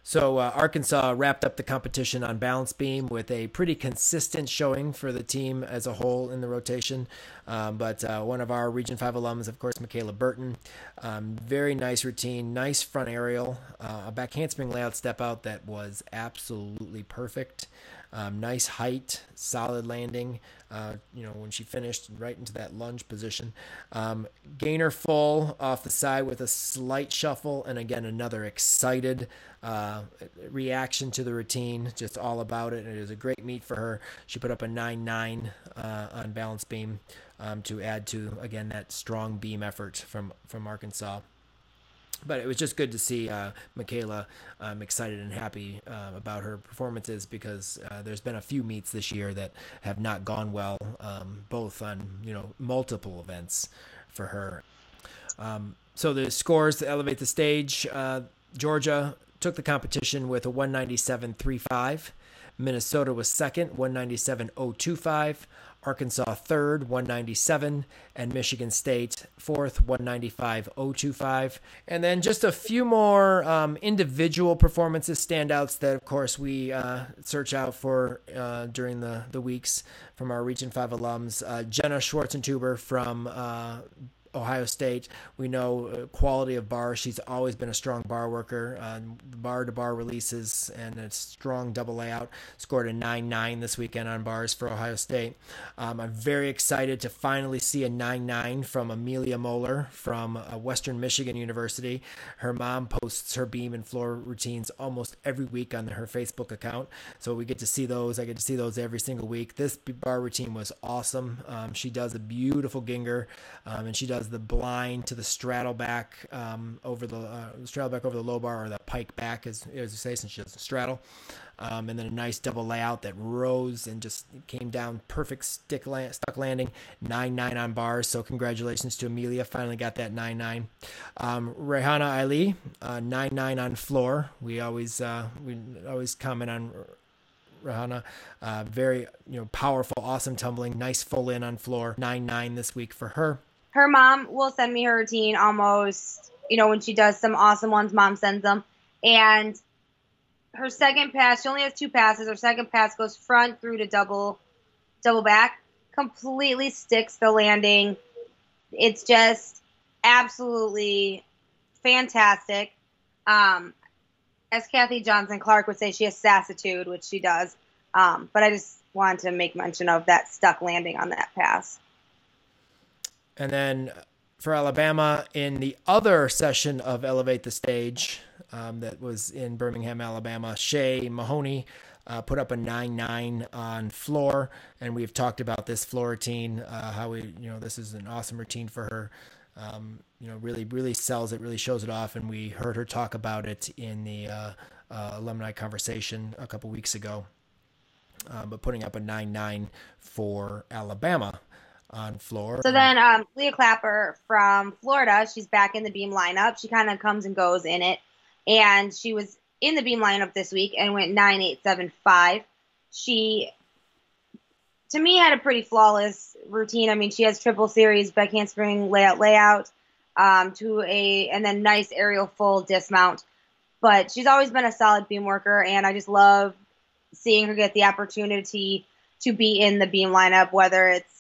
So uh, Arkansas wrapped up the competition on balance beam with a pretty consistent showing for the team as a whole in the rotation. Um, but uh, one of our Region 5 alums, of course, Michaela Burton, um, very nice routine, nice front aerial, uh, a back handspring layout step out that was absolutely perfect. Um, nice height, solid landing. Uh, you know, when she finished right into that lunge position. Um, gainer full off the side with a slight shuffle, and again, another excited uh, reaction to the routine. Just all about it. It was a great meet for her. She put up a 9 9 uh, on balance beam um, to add to, again, that strong beam effort from, from Arkansas but it was just good to see uh, Michaela um, excited and happy uh, about her performances because uh, there's been a few meets this year that have not gone well, um, both on you know multiple events for her. Um, so the scores to elevate the stage: uh, Georgia took the competition with a 197.35. Minnesota was second, 197.025. Arkansas third, 197, and Michigan State fourth, 195.025. And then just a few more um, individual performances, standouts that, of course, we uh, search out for uh, during the, the weeks from our Region 5 alums. Uh, Jenna Schwarzentuber from uh, Ohio State. We know uh, quality of bar. She's always been a strong bar worker. Uh, bar to bar releases and a strong double layout. Scored a 9 9 this weekend on bars for Ohio State. Um, I'm very excited to finally see a 9 9 from Amelia Moeller from uh, Western Michigan University. Her mom posts her beam and floor routines almost every week on her Facebook account. So we get to see those. I get to see those every single week. This bar routine was awesome. Um, she does a beautiful Gienger, um, and she does does the blind to the straddle back um, over the uh, straddle back over the low bar or the pike back, as, as you say, since she doesn't straddle. Um, and then a nice double layout that rose and just came down perfect stick land, stuck landing, nine nine on bars. So congratulations to Amelia, finally got that nine nine. Um, Rehana Ali, uh, nine nine on floor. We always uh, we always comment on Rahana. Uh, very you know powerful, awesome tumbling, nice full in on floor. Nine nine this week for her her mom will send me her routine almost, you know, when she does some awesome ones, mom sends them. And her second pass, she only has two passes. Her second pass goes front through to double, double back, completely sticks the landing. It's just absolutely fantastic. Um, as Kathy Johnson Clarke would say, she has sassitude, which she does. Um, but I just wanted to make mention of that stuck landing on that pass. And then for Alabama, in the other session of Elevate the Stage um, that was in Birmingham, Alabama, Shay Mahoney uh, put up a 9 9 on floor. And we've talked about this floor routine, uh, how we, you know, this is an awesome routine for her. Um, you know, really, really sells it, really shows it off. And we heard her talk about it in the uh, uh alumni conversation a couple weeks ago. Uh, but putting up a 9 9 for Alabama on floor. So then um, Leah Clapper from Florida, she's back in the beam lineup. She kind of comes and goes in it. And she was in the beam lineup this week and went 9875. She, to me, had a pretty flawless routine. I mean, she has triple series, back handspring, layout, layout, um, to a, and then nice aerial full dismount. But she's always been a solid beam worker, and I just love seeing her get the opportunity to be in the beam lineup, whether it's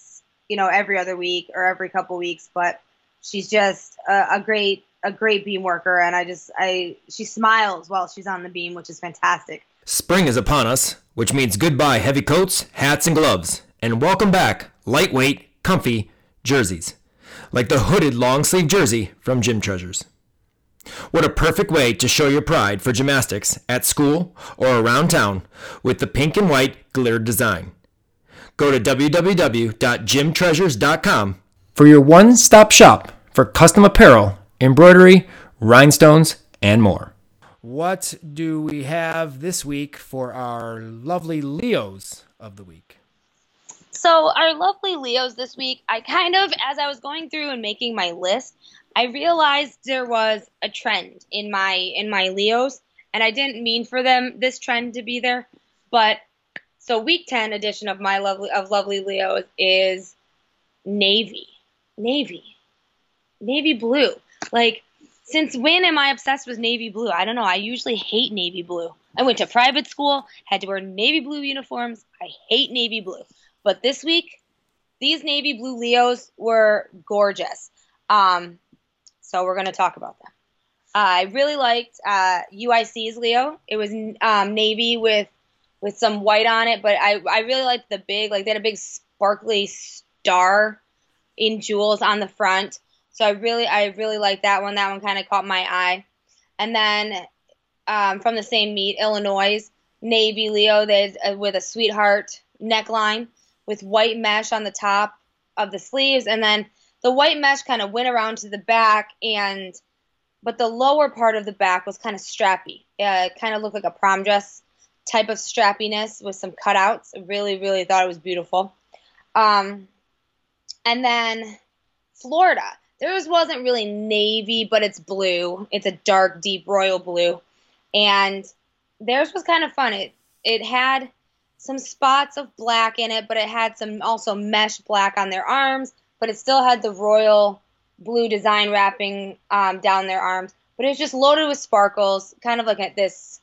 you know, every other week or every couple weeks, but she's just a, a great a great beam worker and I just I she smiles while she's on the beam, which is fantastic. Spring is upon us, which means goodbye heavy coats, hats and gloves, and welcome back lightweight, comfy jerseys. Like the hooded long sleeve jersey from Gym Treasures. What a perfect way to show your pride for gymnastics at school or around town with the pink and white glitter design go to www.gymtreasures.com for your one stop shop for custom apparel, embroidery, rhinestones, and more. What do we have this week for our lovely Leos of the week? So, our lovely Leos this week, I kind of, as I was going through and making my list, I realized there was a trend in my in my Leos, and I didn't mean for them this trend to be there, but so week 10 edition of my lovely of lovely Leos is navy. Navy. Navy blue. Like since when am I obsessed with navy blue? I don't know. I usually hate navy blue. I went to private school, had to wear navy blue uniforms. I hate navy blue. But this week, these navy blue Leos were gorgeous. Um, so we're going to talk about them. Uh, I really liked uh, UIC's Leo. It was um, navy with with some white on it, but I I really liked the big like they had a big sparkly star in jewels on the front. So I really I really liked that one. That one kind of caught my eye. And then um, from the same meet, Illinois navy Leo they uh, with a sweetheart neckline with white mesh on the top of the sleeves, and then the white mesh kind of went around to the back and but the lower part of the back was kind of strappy. Uh, it kind of looked like a prom dress type of strappiness with some cutouts. Really, really thought it was beautiful. Um, and then Florida. Theirs wasn't really navy, but it's blue. It's a dark, deep royal blue. And theirs was kind of fun. It it had some spots of black in it, but it had some also mesh black on their arms, but it still had the royal blue design wrapping um, down their arms. But it was just loaded with sparkles, kind of like at this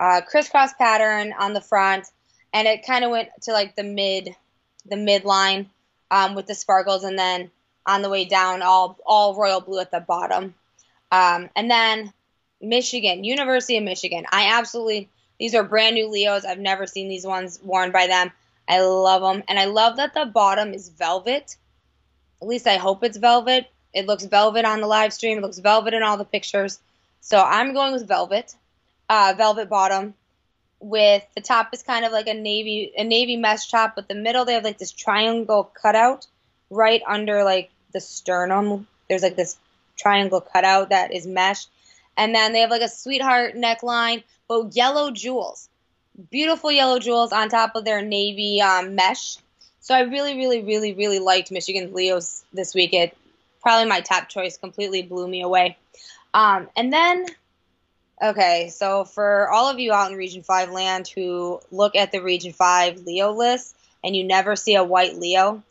uh, crisscross pattern on the front, and it kind of went to like the mid, the midline um, with the sparkles, and then on the way down, all all royal blue at the bottom. Um, and then Michigan, University of Michigan. I absolutely these are brand new Leos. I've never seen these ones worn by them. I love them, and I love that the bottom is velvet. At least I hope it's velvet. It looks velvet on the live stream. It looks velvet in all the pictures. So I'm going with velvet, uh, velvet bottom. With the top is kind of like a navy a navy mesh top, but the middle they have like this triangle cutout right under like the sternum. There's like this triangle cutout that is mesh. And then they have like a sweetheart neckline, but yellow jewels. Beautiful yellow jewels on top of their navy um, mesh. So I really, really, really, really liked Michigan Leos this week. It probably my top choice. Completely blew me away. Um, and then, okay, so for all of you out in Region Five land who look at the Region Five Leo list and you never see a white Leo,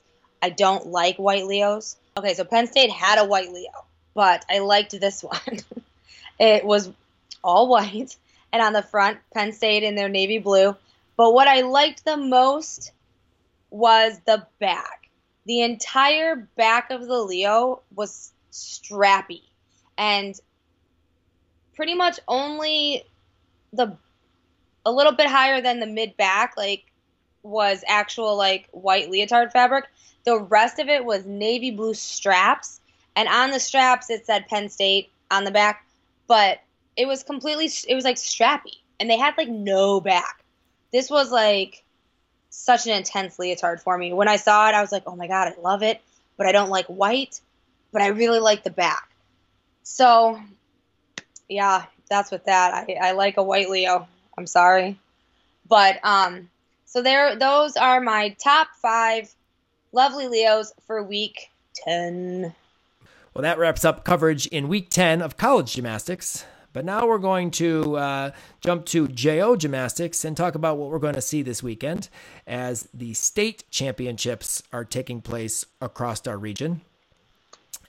I don't like white Leos. Okay, so Penn State had a white Leo, but I liked this one. it was all white, and on the front, Penn State in their navy blue. But what I liked the most was the back. The entire back of the Leo was strappy, and pretty much only the a little bit higher than the mid back, like was actual like white leotard fabric. The rest of it was navy blue straps, and on the straps it said Penn State on the back, but it was completely it was like strappy, and they had like no back. This was like such an intense leotard for me. When I saw it, I was like, oh my god, I love it, but I don't like white, but I really like the back. So, yeah, that's with that. I, I like a white Leo. I'm sorry, but um, so there, those are my top five lovely Leos for week 10. Well, that wraps up coverage in week 10 of college gymnastics. But now we're going to uh, jump to JO gymnastics and talk about what we're going to see this weekend as the state championships are taking place across our region.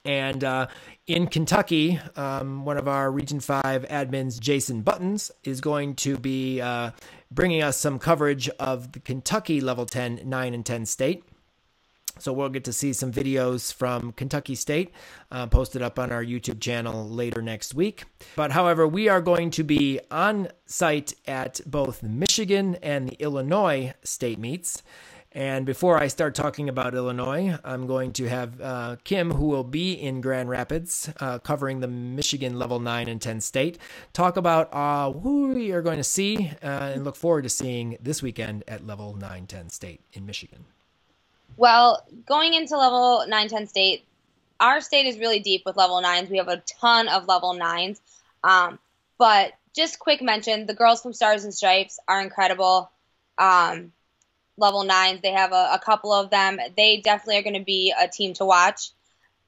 And uh, in Kentucky, um, one of our Region 5 admins, Jason Buttons, is going to be uh, bringing us some coverage of the Kentucky Level 10, 9, and 10 state. So we'll get to see some videos from Kentucky State uh, posted up on our YouTube channel later next week. But however, we are going to be on site at both Michigan and the Illinois state meets. And before I start talking about Illinois, I'm going to have uh, Kim, who will be in Grand Rapids uh, covering the Michigan Level 9 and 10 state, talk about uh, who we are going to see uh, and look forward to seeing this weekend at Level 9 10 state in Michigan. Well, going into level 9, 10 state, our state is really deep with level 9s. We have a ton of level 9s. Um, but just quick mention the girls from Stars and Stripes are incredible. Um, level 9s, they have a, a couple of them. They definitely are going to be a team to watch,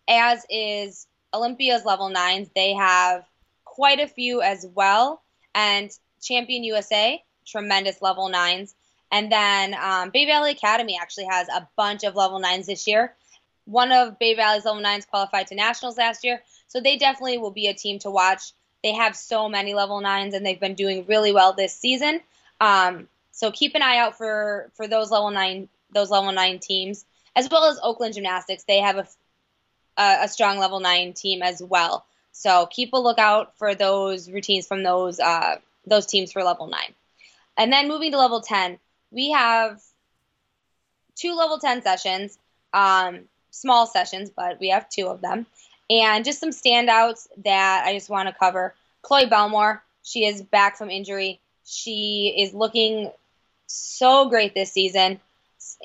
as is Olympia's level 9s. They have quite a few as well. And Champion USA, tremendous level 9s. And then um, Bay Valley Academy actually has a bunch of level nines this year. one of Bay Valley's level nines qualified to nationals last year, so they definitely will be a team to watch. They have so many level nines, and they've been doing really well this season. Um, so keep an eye out for for those level nine those level nine teams, as well as Oakland Gymnastics. They have a a, strong level nine team as well. So keep a lookout for those routines from those uh, those teams for level nine. And then moving to level ten, we have two level ten sessions, um, small sessions, but we have two of them, and just some standouts that I just want to cover. Chloe Belmore, she is back from injury. She is looking so great this season,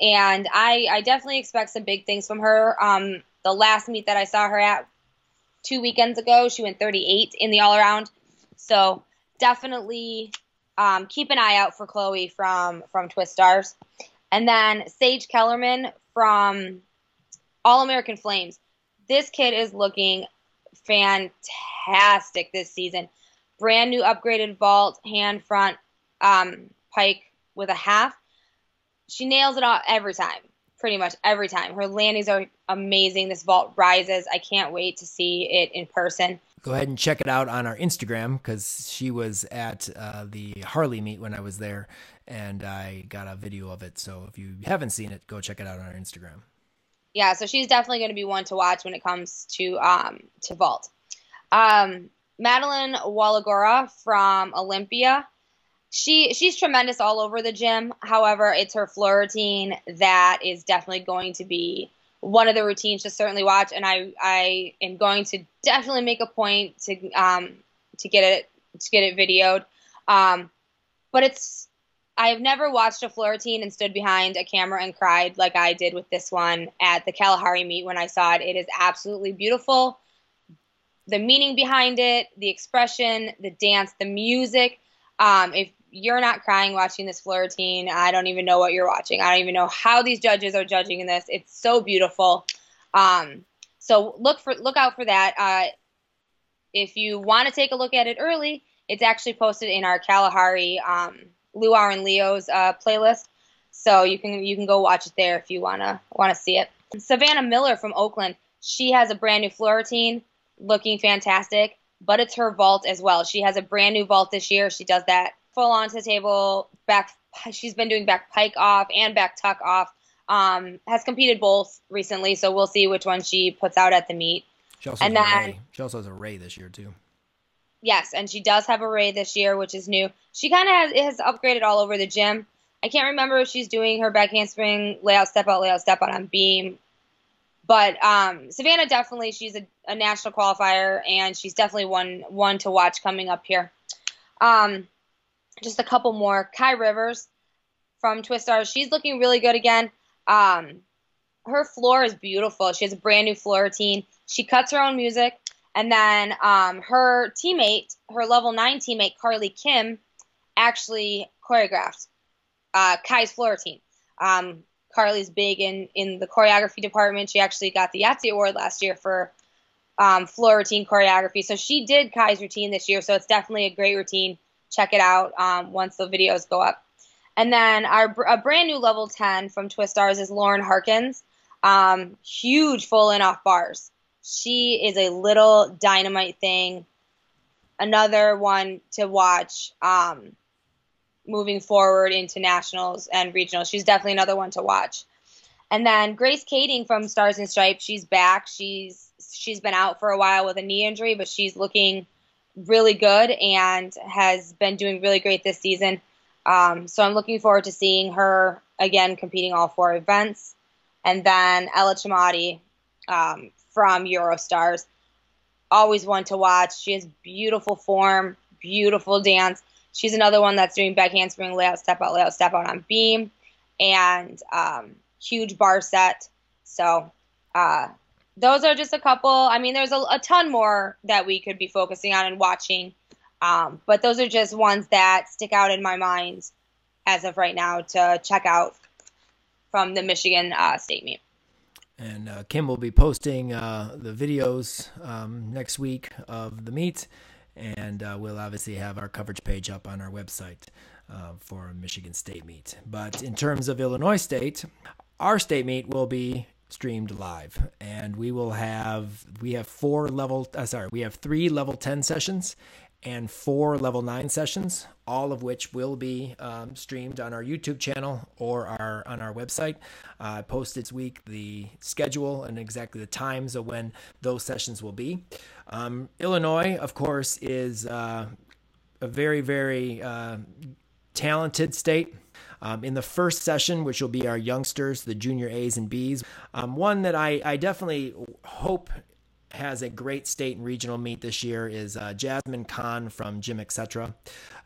and I, I definitely expect some big things from her. Um, the last meet that I saw her at two weekends ago, she went 38 in the all around. So definitely um, keep an eye out for Chloe from from Twist Stars, and then Sage Kellerman from All American Flames. This kid is looking fantastic this season. Brand new upgraded vault, hand front, um, pike with a half. She nails it all every time, pretty much every time. Her landings are amazing. This vault rises. I can't wait to see it in person. Go ahead and check it out on our Instagram because she was at uh, the Harley meet when I was there, and I got a video of it. So if you haven't seen it, go check it out on our Instagram. Yeah, so she's definitely going to be one to watch when it comes to um, to vault. Um, Madeline Walagora from Olympia she she's tremendous all over the gym. However, it's her floor routine that is definitely going to be one of the routines to certainly watch, and I I am going to definitely make a point to um to get it to get it videoed. Um, but it's I have never watched a floor routine and stood behind a camera and cried like I did with this one at the Kalahari meet when I saw it. It is absolutely beautiful. The meaning behind it, the expression, the dance, the music. Um, if you're not crying watching this floor routine. I don't even know what you're watching. I don't even know how these judges are judging in this. It's so beautiful. Um, so look for look out for that. Uh, if you want to take a look at it early, it's actually posted in our Kalahari um, Luau and Leo's uh, playlist. So you can you can go watch it there if you wanna wanna see it. Savannah Miller from Oakland, she has a brand new floor routine, looking fantastic. But it's her vault as well. She has a brand new vault this year. She does that full onto the table, back. She's been doing back pike off and back tuck off. Um, has competed both recently, so we'll see which one she puts out at the meet. She also, and has, then, she also has a ray this year too. Yes, and she does have a ray this year, which is new. She kind of has, has upgraded all over the gym. I can't remember if she's doing her back handspring layout, step out, layout, step out on beam. But um, Savannah definitely, she's a, a, national qualifier, and she's definitely one one to watch coming up here. Um, just a couple more. Kai Rivers from Twist Stars. She's looking really good again. Um, her floor is beautiful. She has a brand new floor routine. She cuts her own music. And then um, her teammate, her level 9 teammate, Carly Kim, actually choreographed uh, Kai's floor routine. Um, Carly's big in, in the choreography department. She actually got the Yahtzee Award last year for um, floor routine choreography. So she did Kai's routine this year. So it's definitely a great routine check it out um, once the videos go up. And then our a brand new level 10 from Twist Stars is Lauren Harkins. Um, huge full in off bars. She is a little dynamite thing. Another one to watch um, moving forward into nationals and regionals. She's definitely another one to watch. And then Grace Kading from Stars and Stripes, she's back. She's she's been out for a while with a knee injury, but she's looking really good and has been doing really great this season. Um, so I'm looking forward to seeing her again competing all four events. And then Ella Chamati um, from Eurostars, always one to watch. She has beautiful form, beautiful dance. She's another one that's doing back handspring layout, step out, layout, step out on beam, and um, huge bar set. So uh, those are just a couple. I mean, there's a, a ton more that we could be focusing on and watching, um, but those are just ones that stick out in my mind as of right now to check out from the Michigan uh, State meet. And uh, Kim will be posting uh, the videos um, next week of the meet, and uh, we'll obviously have our coverage page up on our website uh, for Michigan State meet. But in terms of Illinois State, our state meet will be streamed live. And we will have we have four level uh, sorry we have three level 10 sessions and four level 9 sessions all of which will be um, streamed on our youtube channel or our on our website. Uh, i posted this week the schedule and exactly the times of when those sessions will be. Um, illinois of course is uh, a very very uh, talented state um, in the first session, which will be our youngsters, the junior A's and B's, um, one that I, I definitely hope has a great state and regional meet this year is uh, Jasmine Khan from Gym Etc.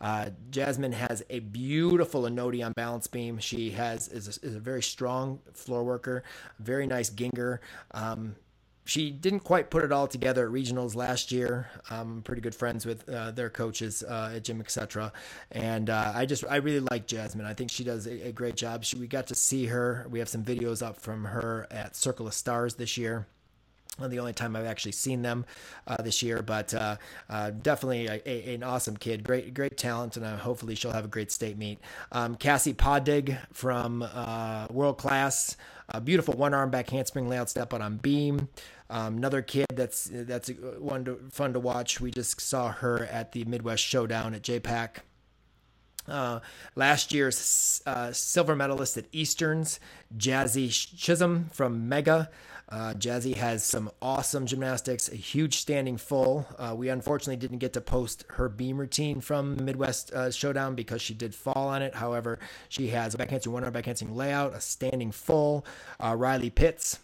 Uh, Jasmine has a beautiful Onodi on balance beam. She has is a, is a very strong floor worker, very nice Gienger. Um, she didn't quite put it all together at regionals last year. I'm pretty good friends with uh, their coaches uh, at Gym Etc. And uh, I just I really like Jasmine. I think she does a, a great job. She, we got to see her. We have some videos up from her at Circle of Stars this year the only time I've actually seen them uh, this year, but uh, uh, definitely a, a, an awesome kid, great great talent, and uh, hopefully she'll have a great state meet. Um, Cassie Poddig from uh, World Class, a beautiful one arm back handspring layout step out on beam. Um, another kid that's that's one to, fun to watch. We just saw her at the Midwest Showdown at JPAC. Uh, last year's uh, silver medalist at Easterns, Jazzy Chisholm from Mega. Uh, Jazzy has some awesome gymnastics, a huge standing full. Uh, we unfortunately didn't get to post her beam routine from the Midwest uh, Showdown because she did fall on it. However, she has a backhanding one arm backhanding layout, a standing full. Uh, Riley Pitts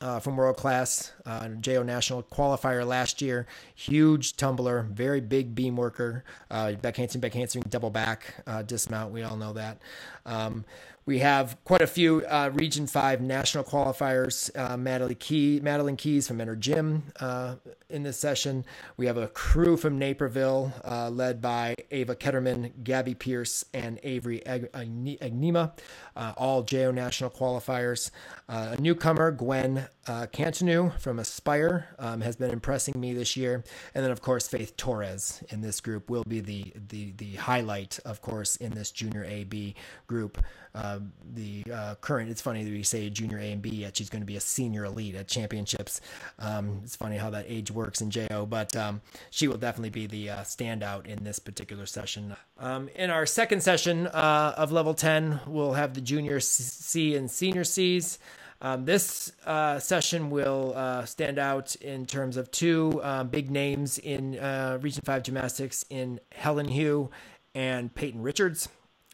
uh, from world class, uh, JO national qualifier last year. Huge tumbler, very big beam worker, uh, back back double back dismount. We all know that. Um, we have quite a few uh, Region 5 national qualifiers. Uh, Madeline, Key, Madeline Keys from Enter Gym uh, in this session. We have a crew from Naperville uh, led by Ava Ketterman, Gabby Pierce, and Avery Ag- Agnima, uh, all JO national qualifiers. Uh, a newcomer, Gwen uh, Cantonu from Aspire, um, has been impressing me this year. And then, of course, Faith Torres in this group will be the, the, the highlight, of course, in this junior AB group. Uh, the uh, current, it's funny that we say junior A and B, yet she's going to be a senior elite at championships. Um, it's funny how that age works in JO, but um, she will definitely be the uh, standout in this particular session. Um, in our second session uh, of level 10, we'll have the junior C and senior Cs. Um, this uh, session will uh, stand out in terms of two um, big names in uh, Region 5 gymnastics in Helen Hugh and Peyton Richards.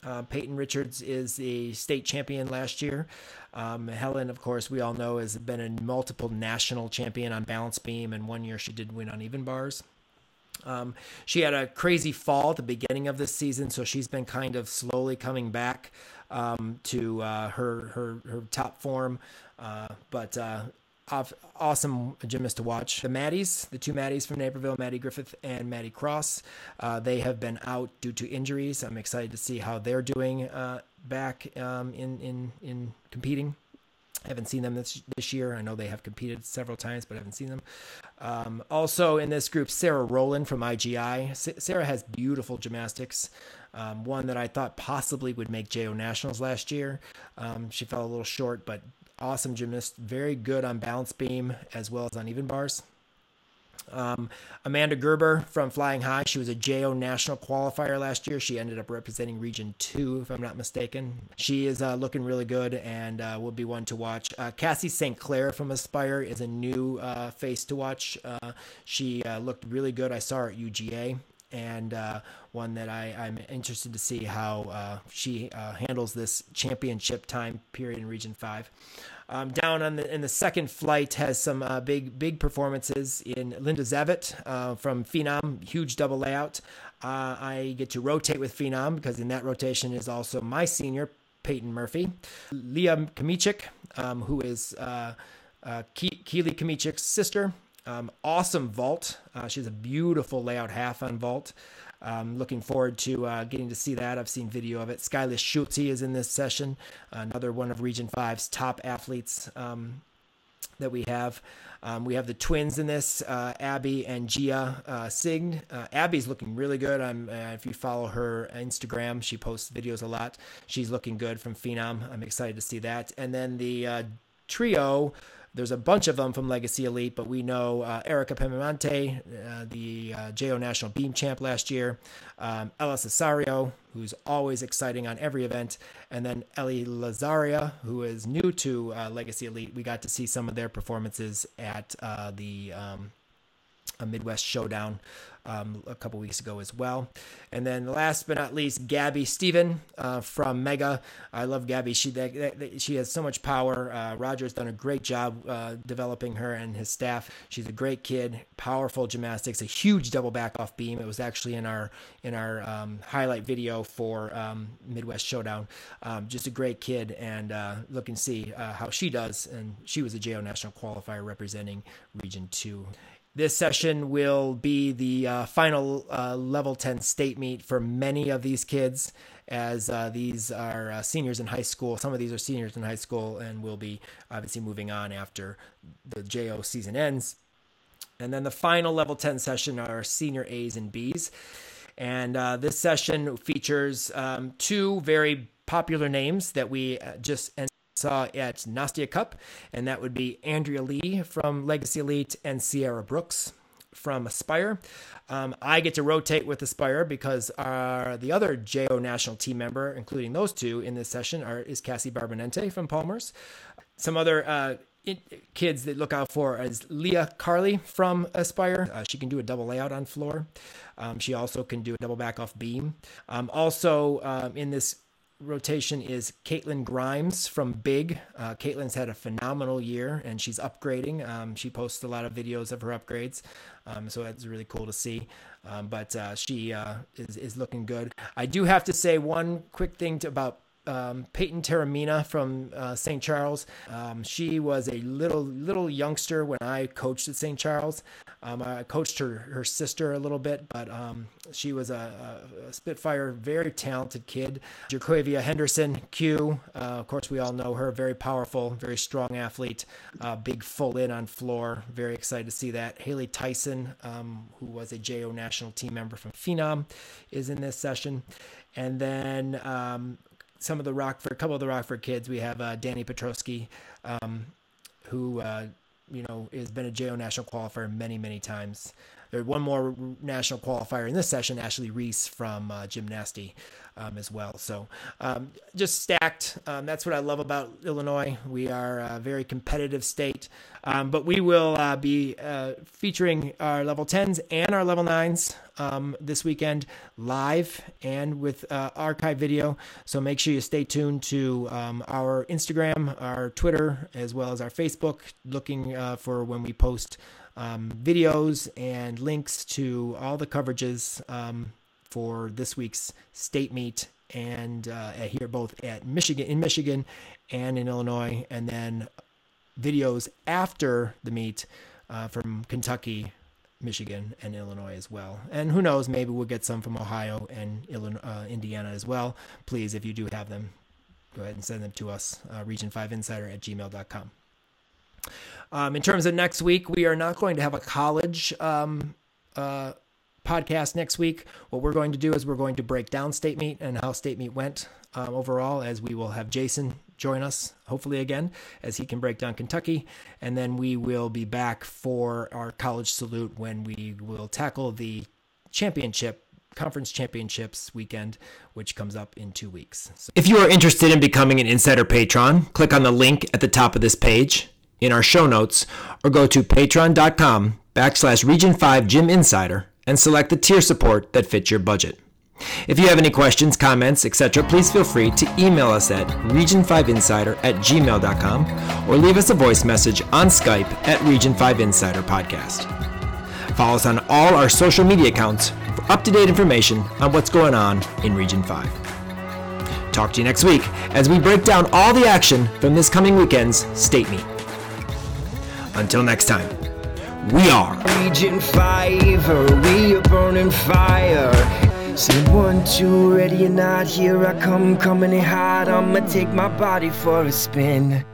Uh, Peyton Richards is the state champion last year. Um, Helen, of course, we all know has been a multiple national champion on balance beam, and one year she did win on even bars. Um, she had a crazy fall at the beginning of this season, so she's been kind of slowly coming back um, to uh, her, her her top form. Uh, but uh, awesome gymnast to watch. The Maddies, the two Maddies from Naperville, Maddie Griffith and Maddie Cross, uh, they have been out due to injuries. I'm excited to see how they're doing uh, back um, in, in, in competing. I haven't seen them this this year. I know they have competed several times, but I haven't seen them. Um, also in this group, Sarah Rowland from IGI. S- Sarah has beautiful gymnastics. Um, one that I thought possibly would make JO Nationals last year. Um, she fell a little short, but awesome gymnast, very good on balance beam as well as on even bars. Um, Amanda Gerber from Flying High, she was a JO national qualifier last year. She ended up representing Region 2, if I'm not mistaken. She is uh, looking really good and uh, will be one to watch. Uh, Cassie St. Clair from Aspire is a new uh, face to watch. Uh, she uh, looked really good. I saw her at UGA and uh, one that I, I'm interested to see how uh, she uh, handles this championship time period in Region Five. Um, down on the in the second flight has some uh, big big performances in Linda Zavitt uh, from Phenom, huge double layout. Uh, I get to rotate with Phenom because in that rotation is also my senior Peyton Murphy, Leah Kamichik, um, who is Ke- Keely Kamichik's sister. Um, awesome vault. Uh, she has a beautiful layout half on vault. Um, looking forward to uh, getting to see that. I've seen video of it. Skylish Schultze is in this session, another one of Region 5's top athletes um, that we have. Um, we have the twins in this, uh, Abby and Gia uh, Sign. Uh, Abby's looking really good. I'm, uh, if you follow her Instagram, she posts videos a lot. She's looking good from Phenom. I'm excited to see that. And then the uh, trio. There's a bunch of them from Legacy Elite, but we know uh, Erica Piemonte, uh, the uh, JO National Beam Champ last year, um, Ella Cesario, who's always exciting on every event, and then Ellie Lazaria, who is new to uh, Legacy Elite. We got to see some of their performances at uh, the um, Midwest Showdown um, a couple weeks ago as well. And then last but not least, Gabby Steven uh, from Mega. I love Gabby. She that, that, she has so much power. Uh, Roger's done a great job uh, developing her and his staff. She's a great kid, powerful gymnastics, a huge double back off beam. It was actually in our in our um, highlight video for um, Midwest Showdown. Um, just a great kid, and uh, look and see uh, how she does. And she was a JO national qualifier representing Region Two. This session will be the uh, final uh, level 10 state meet for many of these kids, as uh, these are uh, seniors in high school. Some of these are seniors in high school and will be obviously moving on after the JO season ends. And then the final level 10 session are senior A's and B's. And uh, this session features um, two very popular names that we uh, just saw at Nastia Cup, and that would be Andrea Li from Legacy Elite and Sierra Brooks from Aspire. Um, I get to rotate with Aspire because our, the other JO national team member, including those two in this session, are is Cassie Barbonente from Palmer's. Some other uh, kids that look out for is Leah Carley from Aspire. Uh, she can do a double layout on floor. Um, she also can do a double back off beam. Um, also, um, in this rotation is Caitlin Grimes from Big. Uh, Caitlin's had a phenomenal year and she's upgrading. Um, she posts a lot of videos of her upgrades, um, so that's really cool to see. Um, but uh, she uh, is, is looking good. I do have to say one quick thing to, about um, Peyton Terramina from uh, St. Charles. Um, she was a little little youngster when I coached at St. Charles. Um, I coached her her sister a little bit, but um, she was a, a, Spitfire, very talented kid. Jacovia Henderson, Q. Uh, of course, we all know her. Very powerful, very strong athlete. Uh, big full in on floor. Very excited to see that. Haley Tyson, um, who was a JO national team member from Phenom, is in this session. And then um, some of the Rockford, a couple of the Rockford kids. We have uh, Danny Petrosky, um, who uh, you know has been a JO national qualifier many, many times. One more national qualifier in this session, Ashley Reese from uh, Gymnasty um, as well. So um, just stacked. Um, that's what I love about Illinois. We are a very competitive state, um, but we will uh, be uh, featuring our level 10s and our level 9s um, this weekend live and with uh, archive video. So make sure you stay tuned to um, our Instagram, our Twitter, as well as our Facebook, looking uh, for when we post. Um, videos and links to all the coverages um, for this week's state meet and uh, here both at Michigan in Michigan and in Illinois, and then videos after the meet uh, from Kentucky, Michigan, and Illinois as well. And who knows, maybe we'll get some from Ohio and Illinois, uh, Indiana as well. Please, if you do have them, go ahead and send them to us, uh, region5insider at gmail.com. Um, in terms of next week, we are not going to have a college um, uh, podcast next week. What we're going to do is we're going to break down state meet and how state meet went um, overall, as we will have Jason join us hopefully again as he can break down Kentucky. And then we will be back for our college salute when we will tackle the championship conference championships weekend, which comes up in two weeks. So if you are interested in becoming an insider patron, click on the link at the top of this page in our show notes or go to patreon.com backslash region 5 gym insider and select the tier support that fits your budget. If you have any questions, comments, etc., please feel free to email us at region5insider at gmail.com or leave us a voice message on Skype at Region5Insider Podcast. Follow us on all our social media accounts for up to date information on what's going on in Region 5. Talk to you next week as we break down all the action from this coming weekend's state meet. Until next time. We are Region 5, we are burning fire. Say one, two, ready or not, here I come, coming in hot. I'ma take my body for a spin.